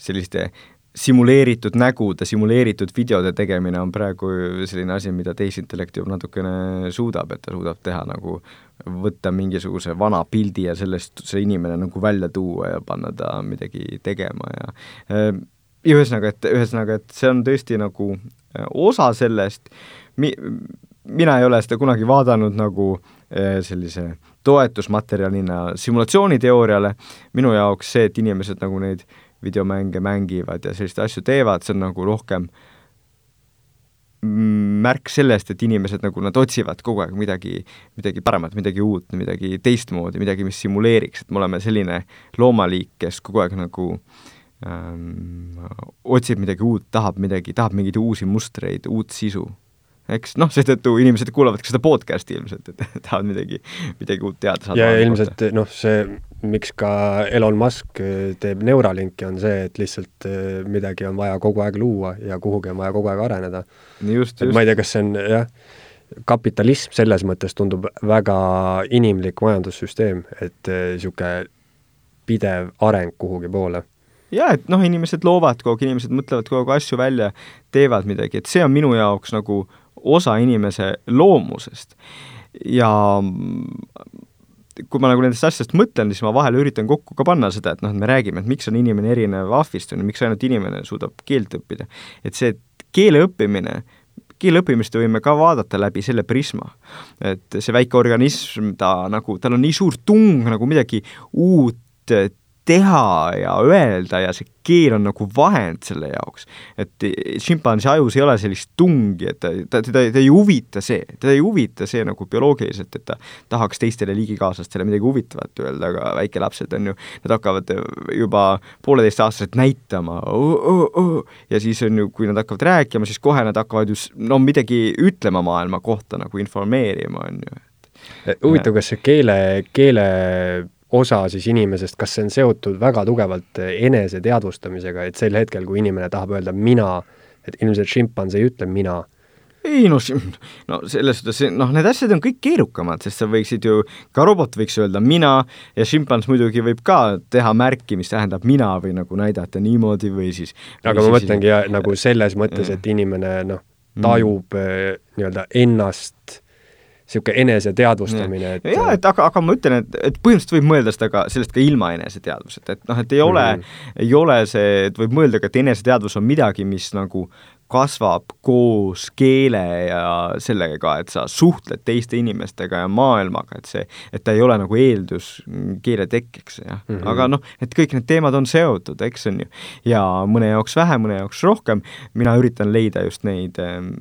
selliste simuleeritud nägude, simuleeritud videode tegemine on praegu selline asi, mida tehisintellekt juba natukene suudab, et ta suudab teha nagu võtta mingisuguse vana pildi ja sellest see inimene nagu välja tuua ja panna ta midagi tegema ja äh, ja ühesõnaga, et ühesõnaga, et see on tõesti nagu äh, osa sellest, mi-, mina ei ole seda kunagi vaadanud nagu eh, sellise toetusmaterjalina simulatsiooniteooriale, minu jaoks see, et inimesed nagu neid videomänge mängivad ja selliseid asju teevad, see on nagu rohkem märk sellest, et inimesed nagu, nad otsivad kogu aeg midagi, midagi paremat, midagi uut, midagi teistmoodi, midagi, mis simuleeriks, et me oleme selline loomaliik, kes kogu aeg nagu ähm, otsib midagi uut, tahab midagi, tahab mingeid uusi mustreid, uut sisu eks noh, seetõttu inimesed kuulavad ka seda podcast'i ilmselt, et tahavad midagi, midagi uut teada saada. ja, ilmselt noh, see, miks ka Elon Musk äh, teeb Neuralinki, on see, et lihtsalt äh, midagi on vaja kogu aeg luua ja kuhugi on vaja kogu aeg areneda. just, just. ma ei tea, kas see on jah, kapitalism selles mõttes tundub väga inimlik majandussüsteem, et niisugune äh, pidev areng kuhugi poole jaa, et noh, inimesed loovad kogu aeg, inimesed mõtlevad kogu aeg asju välja, teevad midagi, et see on minu jaoks nagu osa inimese loomusest. ja kui ma nagu nendest asjadest mõtlen, siis ma vahel üritan kokku ka panna seda, et noh, et me räägime, et miks on inimene erinev ahvist, on ju, miks ainult inimene suudab keelt õppida. et see keele õppimine, keele õppimist võime ka vaadata läbi selle prisma. et see väike organism, ta nagu, tal on nii suur tung nagu midagi uut teha ja öelda ja see keel on nagu vahend selle jaoks. et šimpansi ajus ei ole sellist tungi, et ta, ta, teda, teda ei huvita see, teda ei huvita see nagu bioloogiliselt, et ta tahaks teistele liigikaaslastele midagi huvitavat öelda, aga väikelapsed on ju, nad hakkavad juba pooleteistaastaselt näitama oh, oh, oh. ja siis on ju, kui nad hakkavad rääkima, siis kohe nad hakkavad just no midagi ütlema maailma kohta nagu informeerima, on ju huvitav, kas see keele, keele osa siis inimesest, kas see on seotud väga tugevalt eneseteadvustamisega, et sel hetkel, kui inimene tahab öelda mina, et ilmselt šimpans ei ütle mina ei noh, no selles suhtes, noh, need asjad on kõik keerukamad, sest sa võiksid ju, ka robot võiks öelda mina ja šimpans muidugi võib ka teha märki, mis tähendab mina või nagu näidata niimoodi või siis aga või ma mõtlengi jah, nagu selles mõttes, et inimene noh, tajub mm. nii-öelda ennast niisugune eneseteadvustamine, et jaa, et aga, aga ma ütlen, et, et põhimõtteliselt võib mõelda seda ka, sellest ka ilma eneseteadvuseta, et noh, et ei ole mm, -hmm. ei ole see, et võib mõelda ka, et eneseteadvus on midagi, mis nagu kasvab koos keele ja sellega, et sa suhtled teiste inimestega ja maailmaga, et see, et ta ei ole nagu eeldus keele tekkeks, jah mm. -hmm. aga noh, et kõik need teemad on seotud, eks on ju. ja mõne jaoks vähem, mõne jaoks rohkem, mina üritan leida just neid ähm,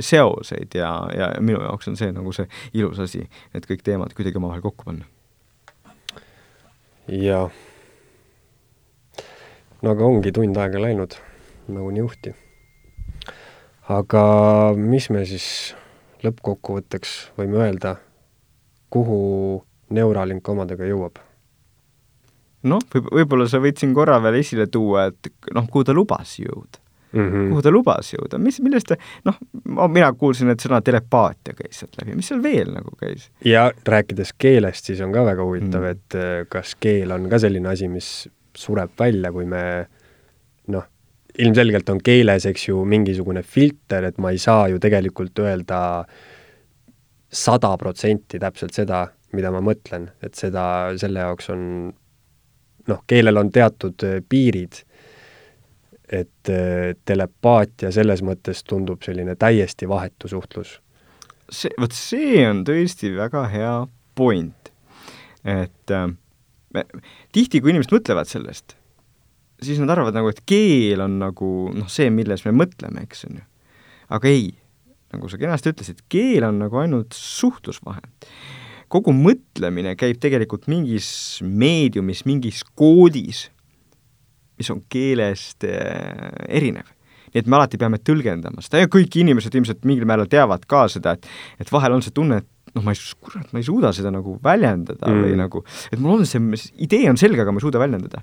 seoseid ja, ja minu jaoks on see nagu see ilus asi, et kõik teemad kuidagi omavahel kokku panna. jah. no aga ongi tund aega läinud nagu niuhti aga mis me siis lõppkokkuvõtteks võime öelda, kuhu Neuralink omadega jõuab? noh, võib, võib-olla sa võid siin korra veel esile tuua, et noh, kuhu ta lubas jõuda mm. -hmm. kuhu ta lubas jõuda, mis, millest ta, noh, mina kuulsin, et sõna telepaatia käis sealt läbi, mis seal veel nagu käis? ja rääkides keelest, siis on ka väga huvitav mm, -hmm. et eh, kas keel on ka selline asi, mis sureb välja, kui me ilmselgelt on keeles, eks ju, mingisugune filter, et ma ei saa ju tegelikult öelda sada protsenti täpselt seda, mida ma mõtlen, et seda, selle jaoks on noh, keelel on teatud äh, piirid, et äh, telepaatia selles mõttes tundub selline täiesti vahetu suhtlus. see, vot see on tõesti väga hea point. et äh, tihti, kui inimesed mõtlevad sellest siis nad arvavad nagu, et keel on nagu noh, see, milles me mõtleme, eks on ju. aga ei, nagu sa kenasti ütlesid, keel on nagu ainult suhtlusvahend. kogu mõtlemine käib tegelikult mingis meediumis, mingis koodis, mis on keelest äh, erinev nii et me alati peame tõlgendama seda ja kõik inimesed ilmselt mingil määral teavad ka seda, et et vahel on see tunne, et noh, ma ei, kurat, ma ei suuda seda nagu väljendada mm. või nagu, et mul on see, idee on selge, aga ma ei suuda väljendada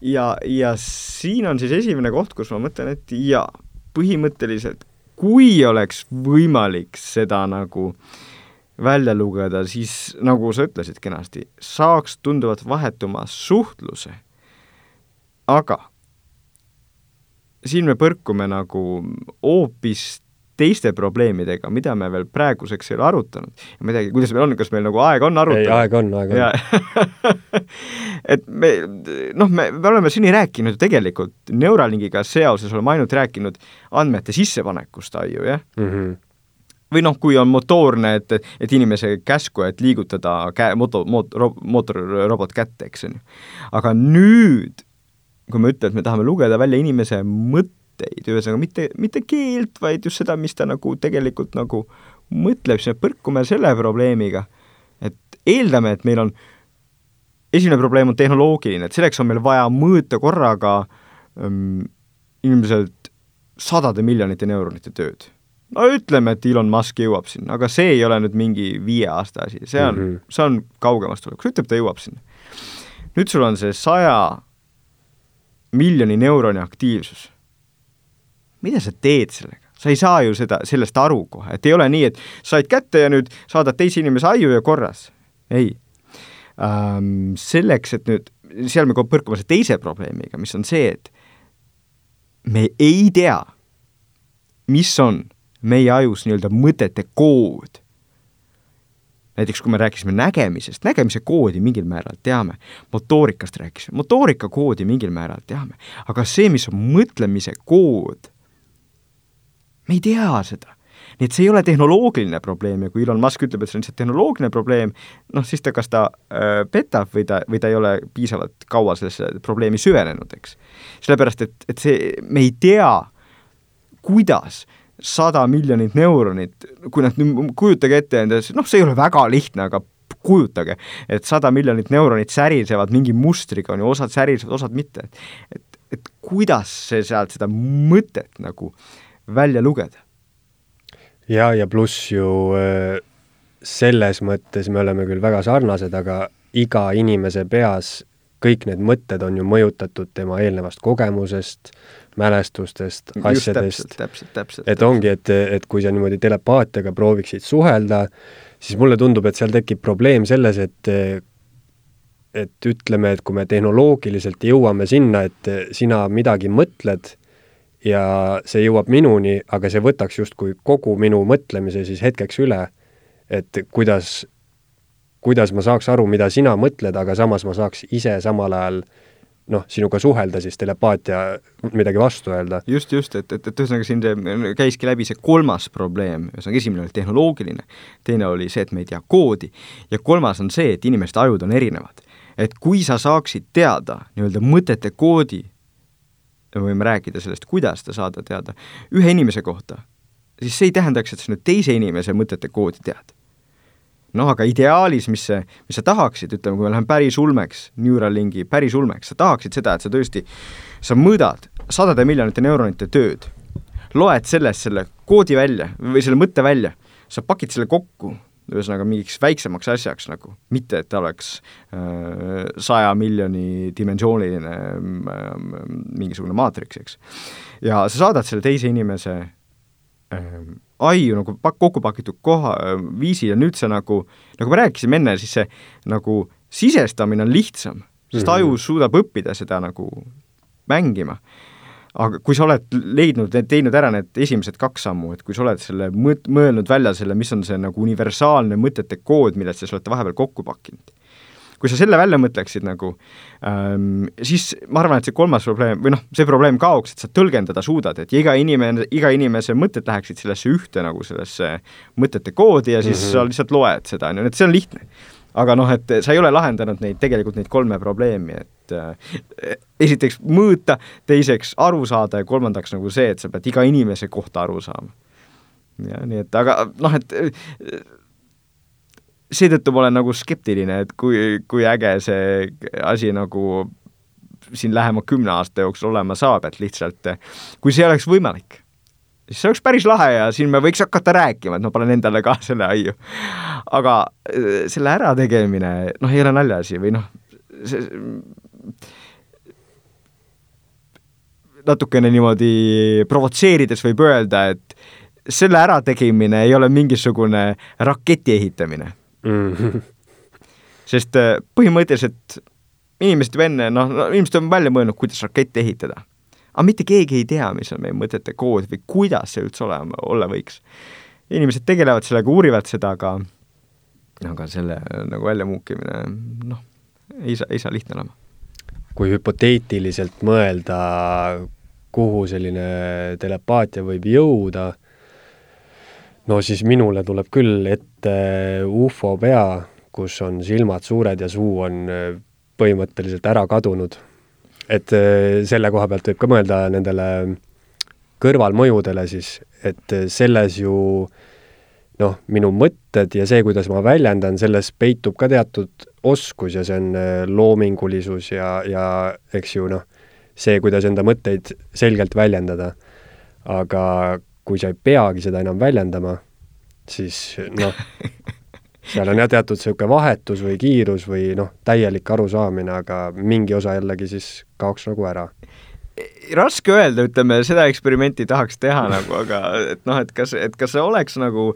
ja, ja siin on siis esimene koht, kus ma mõtlen, et jaa, põhimõtteliselt kui oleks võimalik seda nagu välja lugeda, siis nagu sa ütlesid kenasti, saaks tunduvalt vahetuma suhtluse. aga siin me põrkume nagu hoopis teiste probleemidega, mida me veel praeguseks ei ole arutanud. ma ei teagi, kuidas meil on, kas meil nagu aega on arutada? ei, aega on, aega on. et me, noh, me, me oleme seni rääkinud ju tegelikult, Neuralingiga seoses oleme ainult rääkinud andmete sissepanekust aiu, jah mm. -hmm või noh, kui on motoorne, et, et inimese käsku, et liigutada käe, moto, moot-, mootorrobot kätte, eks on ju. aga nüüd, kui me ütleme, et me tahame lugeda välja inimese mõtte, mõtteid, ühesõnaga mitte, mitte keelt, vaid just seda, mis ta nagu tegelikult nagu mõtleb, siis me põrkume selle probleemiga, et eeldame, et meil on, esimene probleem on tehnoloogiline, et selleks on meil vaja mõõta korraga ähm, ilmselt sadade miljonite neuronite tööd. no ütleme, et Elon Musk jõuab sinna, aga see ei ole nüüd mingi viie aasta asi, see on mm, -hmm. see on kaugemast tulevikus, ütleb, ta jõuab sinna. nüüd sul on see saja miljoni neuroni aktiivsus mida sa teed sellega? sa ei saa ju seda, sellest aru kohe, et ei ole nii, et said kätte ja nüüd saadad teise inimese aiu ja korras. ei ähm,. Selleks, et nüüd, seal me põrkume selle teise probleemiga, mis on see, et me ei tea, mis on meie ajus nii-öelda mõtete kood. näiteks kui me rääkisime nägemisest, nägemise koodi mingil määral teame, motoorikast rääkisime, motoorika koodi mingil määral teame, aga see, mis on mõtlemise kood me ei tea seda nii et see ei ole tehnoloogiline probleem ja kui Elon Musk ütleb, et see on lihtsalt tehnoloogiline probleem, noh siis ta kas ta äh, petab või ta, või ta ei ole piisavalt kaua sellesse probleemi süvenenud, eks. sellepärast, et, et see, me ei tea, kuidas sada miljonit neuronit, kui nad kujutage ette endas, noh, see ei ole väga lihtne, aga kujutage, et sada miljonit neuronit särisevad mingi mustriga, on ju, osad särisevad, osad mitte. et, et kuidas see sealt seda mõtet nagu välja lugeda ja, ja pluss ju äh, selles mõttes me oleme küll väga sarnased, aga iga inimese peas kõik need mõtted on ju mõjutatud tema eelnevast kogemusest, mälestustest, asjadest. täpselt, täpselt. et ongi, et, et kui sa niimoodi telepaatiaga prooviksid suhelda, siis mulle tundub, et seal tekib probleem selles, et et ütleme, et kui me tehnoloogiliselt jõuame sinna, et sina midagi mõtled ja see jõuab minuni, aga see võtaks justkui kogu minu mõtlemise siis hetkeks üle, et kuidas, kuidas ma saaks aru, mida sina mõtled, aga samas ma saaks ise samal ajal noh, sinuga suhelda, siis telepaatia, midagi vastu öelda. just, just, et, et, et ühesõnaga siin käiski läbi see kolmas probleem, ühesõnaga esimene oli tehnoloogiline, teine oli see, et me ei tea koodi ja kolmas on see, et inimeste ajud on erinevad. et kui sa saaksid teada nii-öelda mõtete koodi me võime rääkida sellest, kuidas ta saada teada ühe inimese kohta, siis see ei tähendaks, et sa nüüd teise inimese mõtete koodi tead. noh, aga ideaalis, mis see, mis sa tahaksid, ütleme, kui me läheme päris ulmeks, Neuralinki päris ulmeks, sa tahaksid seda, et sa tõesti, sa mõõdad sadade miljonite neuronite tööd, loed sellest selle koodi välja või selle mõtte välja, sa pakid selle kokku ühesõnaga mingiks väiksemaks asjaks nagu, mitte et ta oleks äh, saja miljoni dimensiooniline äh, mingisugune maatriks, eks. ja sa saadad selle teise inimese äh, aiu nagu pak-, kokku pakitud koha äh,, viisi ja nüüd see nagu, nagu me rääkisime enne, siis see nagu sisestamine on lihtsam, sest mm -hmm. aju suudab õppida seda nagu mängima aga kui sa oled leidnud, teinud ära need esimesed kaks sammu, et kui sa oled selle mõt-, mõelnud välja selle, mis on see nagu universaalne mõtete kood, millest te olete vahepeal kokku pakkinud, kui sa selle välja mõtleksid nagu ähm,, siis ma arvan, et see kolmas probleem, või noh, see probleem kaoks, et sa tõlgendada suudad, et iga inimene, iga inimese mõtted läheksid sellesse ühte nagu sellesse mõtete koodi ja siis mm -hmm. sa lihtsalt loed seda, on ju, et see on lihtne aga noh, et sa ei ole lahendanud neid, tegelikult neid kolme probleemi, et äh, esiteks mõõta, teiseks aru saada ja kolmandaks nagu see, et sa pead iga inimese kohta aru saama. ja nii et aga noh, et äh, seetõttu ma olen nagu skeptiline, et kui, kui äge see asi nagu siin lähema kümne aasta jooksul olema saab, et lihtsalt kui see oleks võimalik siis see oleks päris lahe ja siin me võiks hakata rääkima, et ma panen endale ka selle aiu. aga äh, selle ärategemine, noh, ei ole naljaasi või noh, see natukene niimoodi provotseerides võib öelda, et selle ärategemine ei ole mingisugune raketi ehitamine mm. -hmm. sest äh, põhimõtteliselt inimesed ju enne, noh, inimesed on välja mõelnud, kuidas rakette ehitada aga mitte keegi ei tea, mis on meie mõtete kood või kuidas see üldse olema, olla võiks. inimesed tegelevad sellega, uurivad seda, aga aga selle nagu väljamuukimine, noh, ei saa, ei saa lihtne olema. kui hüpoteetiliselt mõelda, kuhu selline telepaatia võib jõuda, no siis minule tuleb küll ette ufo pea, kus on silmad suured ja suu on põhimõtteliselt ära kadunud et äh, selle koha pealt võib ka mõelda nendele kõrvalmõjudele siis, et äh, selles ju noh, minu mõtted ja see, kuidas ma väljendan, selles peitub ka teatud oskus ja see on äh, loomingulisus ja, ja eks ju noh, see, kuidas enda mõtteid selgelt väljendada. aga kui sa ei peagi seda enam väljendama, siis noh seal on jah teatud niisugune vahetus või kiirus või noh, täielik arusaamine, aga mingi osa jällegi siis kaoks nagu ära. Raske öelda, ütleme, seda eksperimenti tahaks teha nagu, aga et noh, et kas, et kas see oleks nagu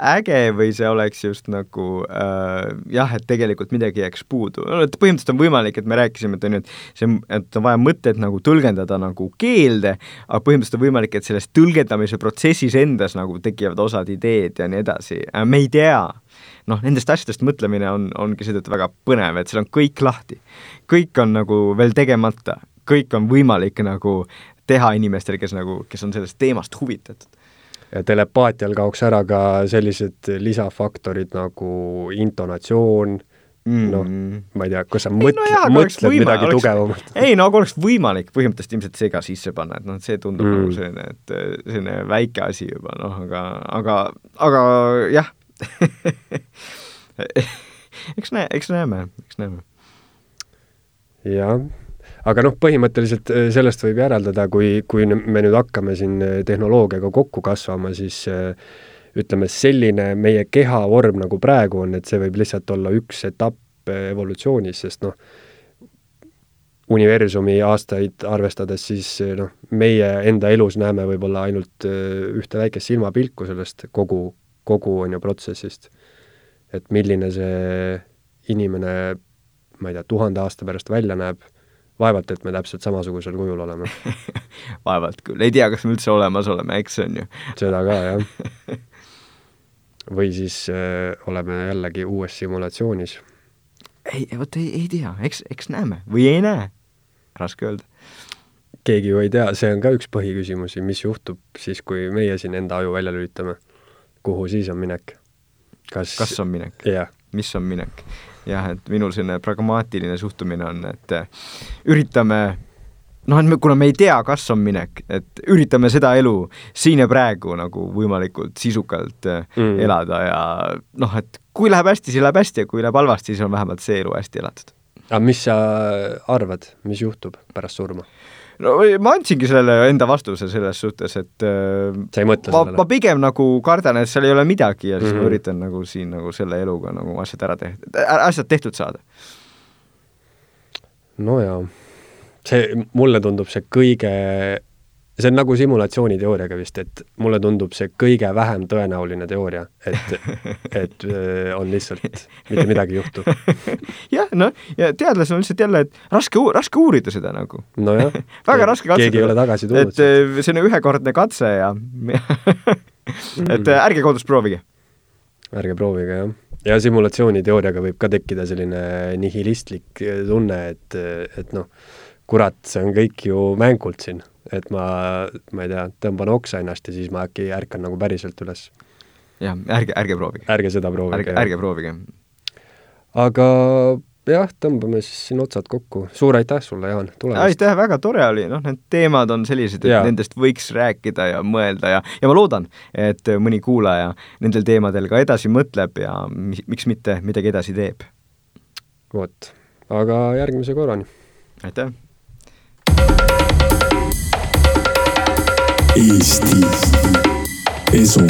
äge või see oleks just nagu äh, jah, et tegelikult midagi jääks puudu. no et põhimõtteliselt on võimalik, et me rääkisime, et on ju, et see, et on vaja mõtteid nagu tõlgendada nagu keelde, aga põhimõtteliselt on võimalik, et selles tõlgendamise protsessis endas nagu tekivad osad ideed ja nii edasi. Äh,, me ei tea noh, nendest asjadest mõtlemine on, ongi seetõttu väga põnev, et seal on kõik lahti. kõik on nagu veel tegemata, kõik on võimalik nagu teha inimestel, kes nagu, kes on sellest teemast huvitatud ja telepaatial kaoks ära ka sellised lisafaktorid nagu intonatsioon mm., noh, ma ei tea, kas sa mõtled no, mõtled midagi oleks, tugevamat? ei no aga oleks võimalik põhimõtteliselt ilmselt sega sisse panna, et noh, see tundub mm. nagu selline, et selline väike asi juba, noh, aga, aga, aga jah eks näe, eks näeme, eks näeme. jah aga noh, põhimõtteliselt äh, sellest võib järeldada, kui, kui me nüüd hakkame siin äh, tehnoloogiaga kokku kasvama, siis äh, ütleme, selline meie keha vorm, nagu praegu on, et see võib lihtsalt olla üks etapp evolutsioonis, sest noh, universumi aastaid arvestades, siis noh, meie enda elus näeme võib-olla ainult ühte väikest silmapilku sellest kogu, kogu on ju protsessist. et milline see inimene, ma ei tea, tuhande aasta pärast välja näeb vaevalt, et me täpselt samasugusel kujul oleme vaevalt küll, ei tea, kas me üldse olemas oleme, eks on ju. seda ka, jah. või siis äh, oleme jällegi uues simulatsioonis. ei, vot ei, ei tea, eks, eks näeme või ei näe, raske öelda. keegi ju ei tea, see on ka üks põhiküsimusi, mis juhtub siis, kui meie siin enda aju välja lülitame. Kuhu siis on minek? kas kas on minek? jah. mis on minek? jah, et minul selline pragmaatiline suhtumine on, et äh, üritame noh, et me, kuna me ei tea, kas on minek, et üritame seda elu siin ja praegu nagu võimalikult sisukalt äh, mm. elada ja noh, et kui läheb hästi, siis läheb hästi ja kui läheb halvasti, siis on vähemalt see elu hästi elatud. aga mis sa arvad, mis juhtub pärast surma? No ma andsingi sellele enda vastuse selles suhtes, et äh, sa ei mõtle ma, sellele? ma pigem nagu kardan, et seal ei ole midagi ja siis mm -hmm. ma mhm. üritan nagu siin nagu selle eluga nagu asjad ära tehtud, asjad tehtud saada. no jaa, see, mulle tundub see kõige see on nagu simulatsiooniteooriaga vist, et mulle tundub see kõige vähem tõenäoline teooria, et, et äh, on lihtsalt mitte midagi ei juhtu. jah, noh, ja teadlasel on lihtsalt jälle, et raske, raske uurida seda nagu. nojah väga raske katsetada. keegi ei ole tagasi tulnud. et äh, see on ühekordne katse ja et äh, ärge kodus proovige. ärge proovige, jah ja simulatsiooniteooriaga võib ka tekkida selline nihilistlik tunne, et, et noh, kurat, see on kõik ju mängult siin et ma, ma ei tea, tõmban oksa ennast ja siis ma äkki ärkan nagu päriselt üles. jah, ärge, ärge proovige. ärge seda proovige. ärge, ärge proovige. aga jah, tõmbame siis siin otsad kokku. suur aitäh sulle, Jaan, tulemast! aitäh, väga tore oli, noh, need teemad on sellised, et ja. nendest võiks rääkida ja mõelda ja, ja ma loodan, et mõni kuulaja nendel teemadel ka edasi mõtleb ja miks mitte midagi edasi teeb. vot, aga järgmise korrani! aitäh! Eesti Esu